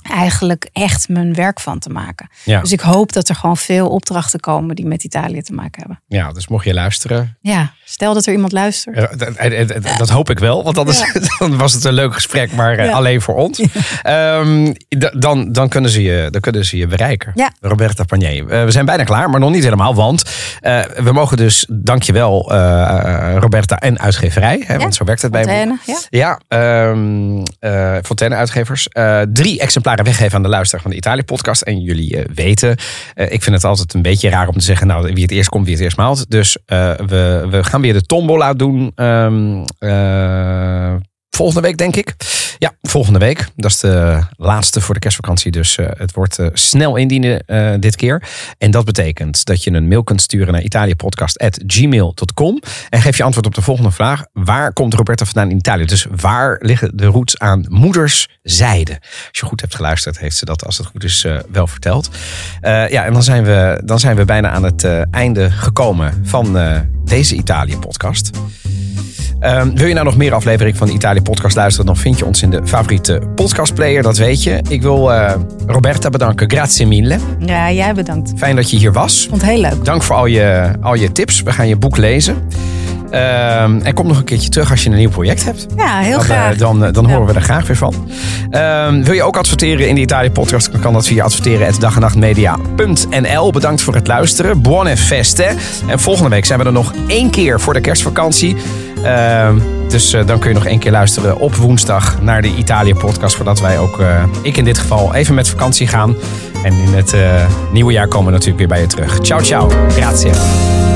eigenlijk echt mijn werk van te maken. Ja. Dus ik hoop dat er gewoon veel opdrachten komen die met Italië te maken hebben. ja, dus mocht je luisteren, Ja, stel dat er iemand luistert. Eh, dat- eh, eh, Dat hoop ik wel, want anders dan was het een leuk gesprek, maar alleen voor ons. Ehm, dan, dan, kunnen ze je, dan kunnen ze je bereiken. Ja. Roberta Panier. We zijn bijna klaar, maar nog niet helemaal, want we mogen dus, dankjewel uh, Roberta en uitgeverij, hè, want zo werkt het bij me. Ja. Ja, eh, Fontaine Uitgevers. drie exemplaren weggeven aan de luisteraar van de Italië-podcast. En jullie eh, weten, eh, ik vind het altijd een beetje raar om te zeggen... nou, wie het eerst komt, wie het eerst maalt. Dus eh, we, we gaan weer de tombola doen eh, volgende week, denk ik. Ja, volgende week. Dat is de laatste voor de kerstvakantie. Dus eh, het wordt eh, snel indienen eh, dit keer. En dat betekent dat je een mail kunt sturen naar italiëpodcast.gmail.com. En geef je antwoord op de volgende vraag. Waar komt Roberta vandaan in Italië? Dus waar liggen de roots aan moederszijde? Als je goed hebt geluisterd, heeft ze dat als het goed is wel verteld. Ja, en dan zijn, we, dan zijn we bijna aan het einde gekomen van deze Italië-podcast. Ehm, wil je nou nog meer aflevering van de Italië Podcast luisteren? Dan vind je ons in de favoriete podcastplayer, dat weet je. Ik wil eh, Roberta bedanken. Grazie mille. Ja, jij bedankt. Fijn dat je hier was. Vond het heel leuk. Dank voor al je, al je tips. We gaan je boek lezen. Ehm, en kom nog een keertje terug als je een nieuw project hebt. Ja, heel Dan, eh, graag. dan, eh, dan Ja. horen we er graag weer van. Ehm, wil je ook adverteren in de Italië podcast? Dan kan dat via adverteren.dagenachtmedia.nl. Bedankt voor het luisteren. Buone feste. En volgende week zijn we er nog één keer voor de kerstvakantie. Ehm, dus eh, dan kun je nog één keer luisteren op woensdag naar de Italië podcast. Voordat wij ook, eh, ik in dit geval, even met vakantie gaan. En in het eh, nieuwe jaar komen we natuurlijk weer bij je terug. Ciao, ciao. Grazie.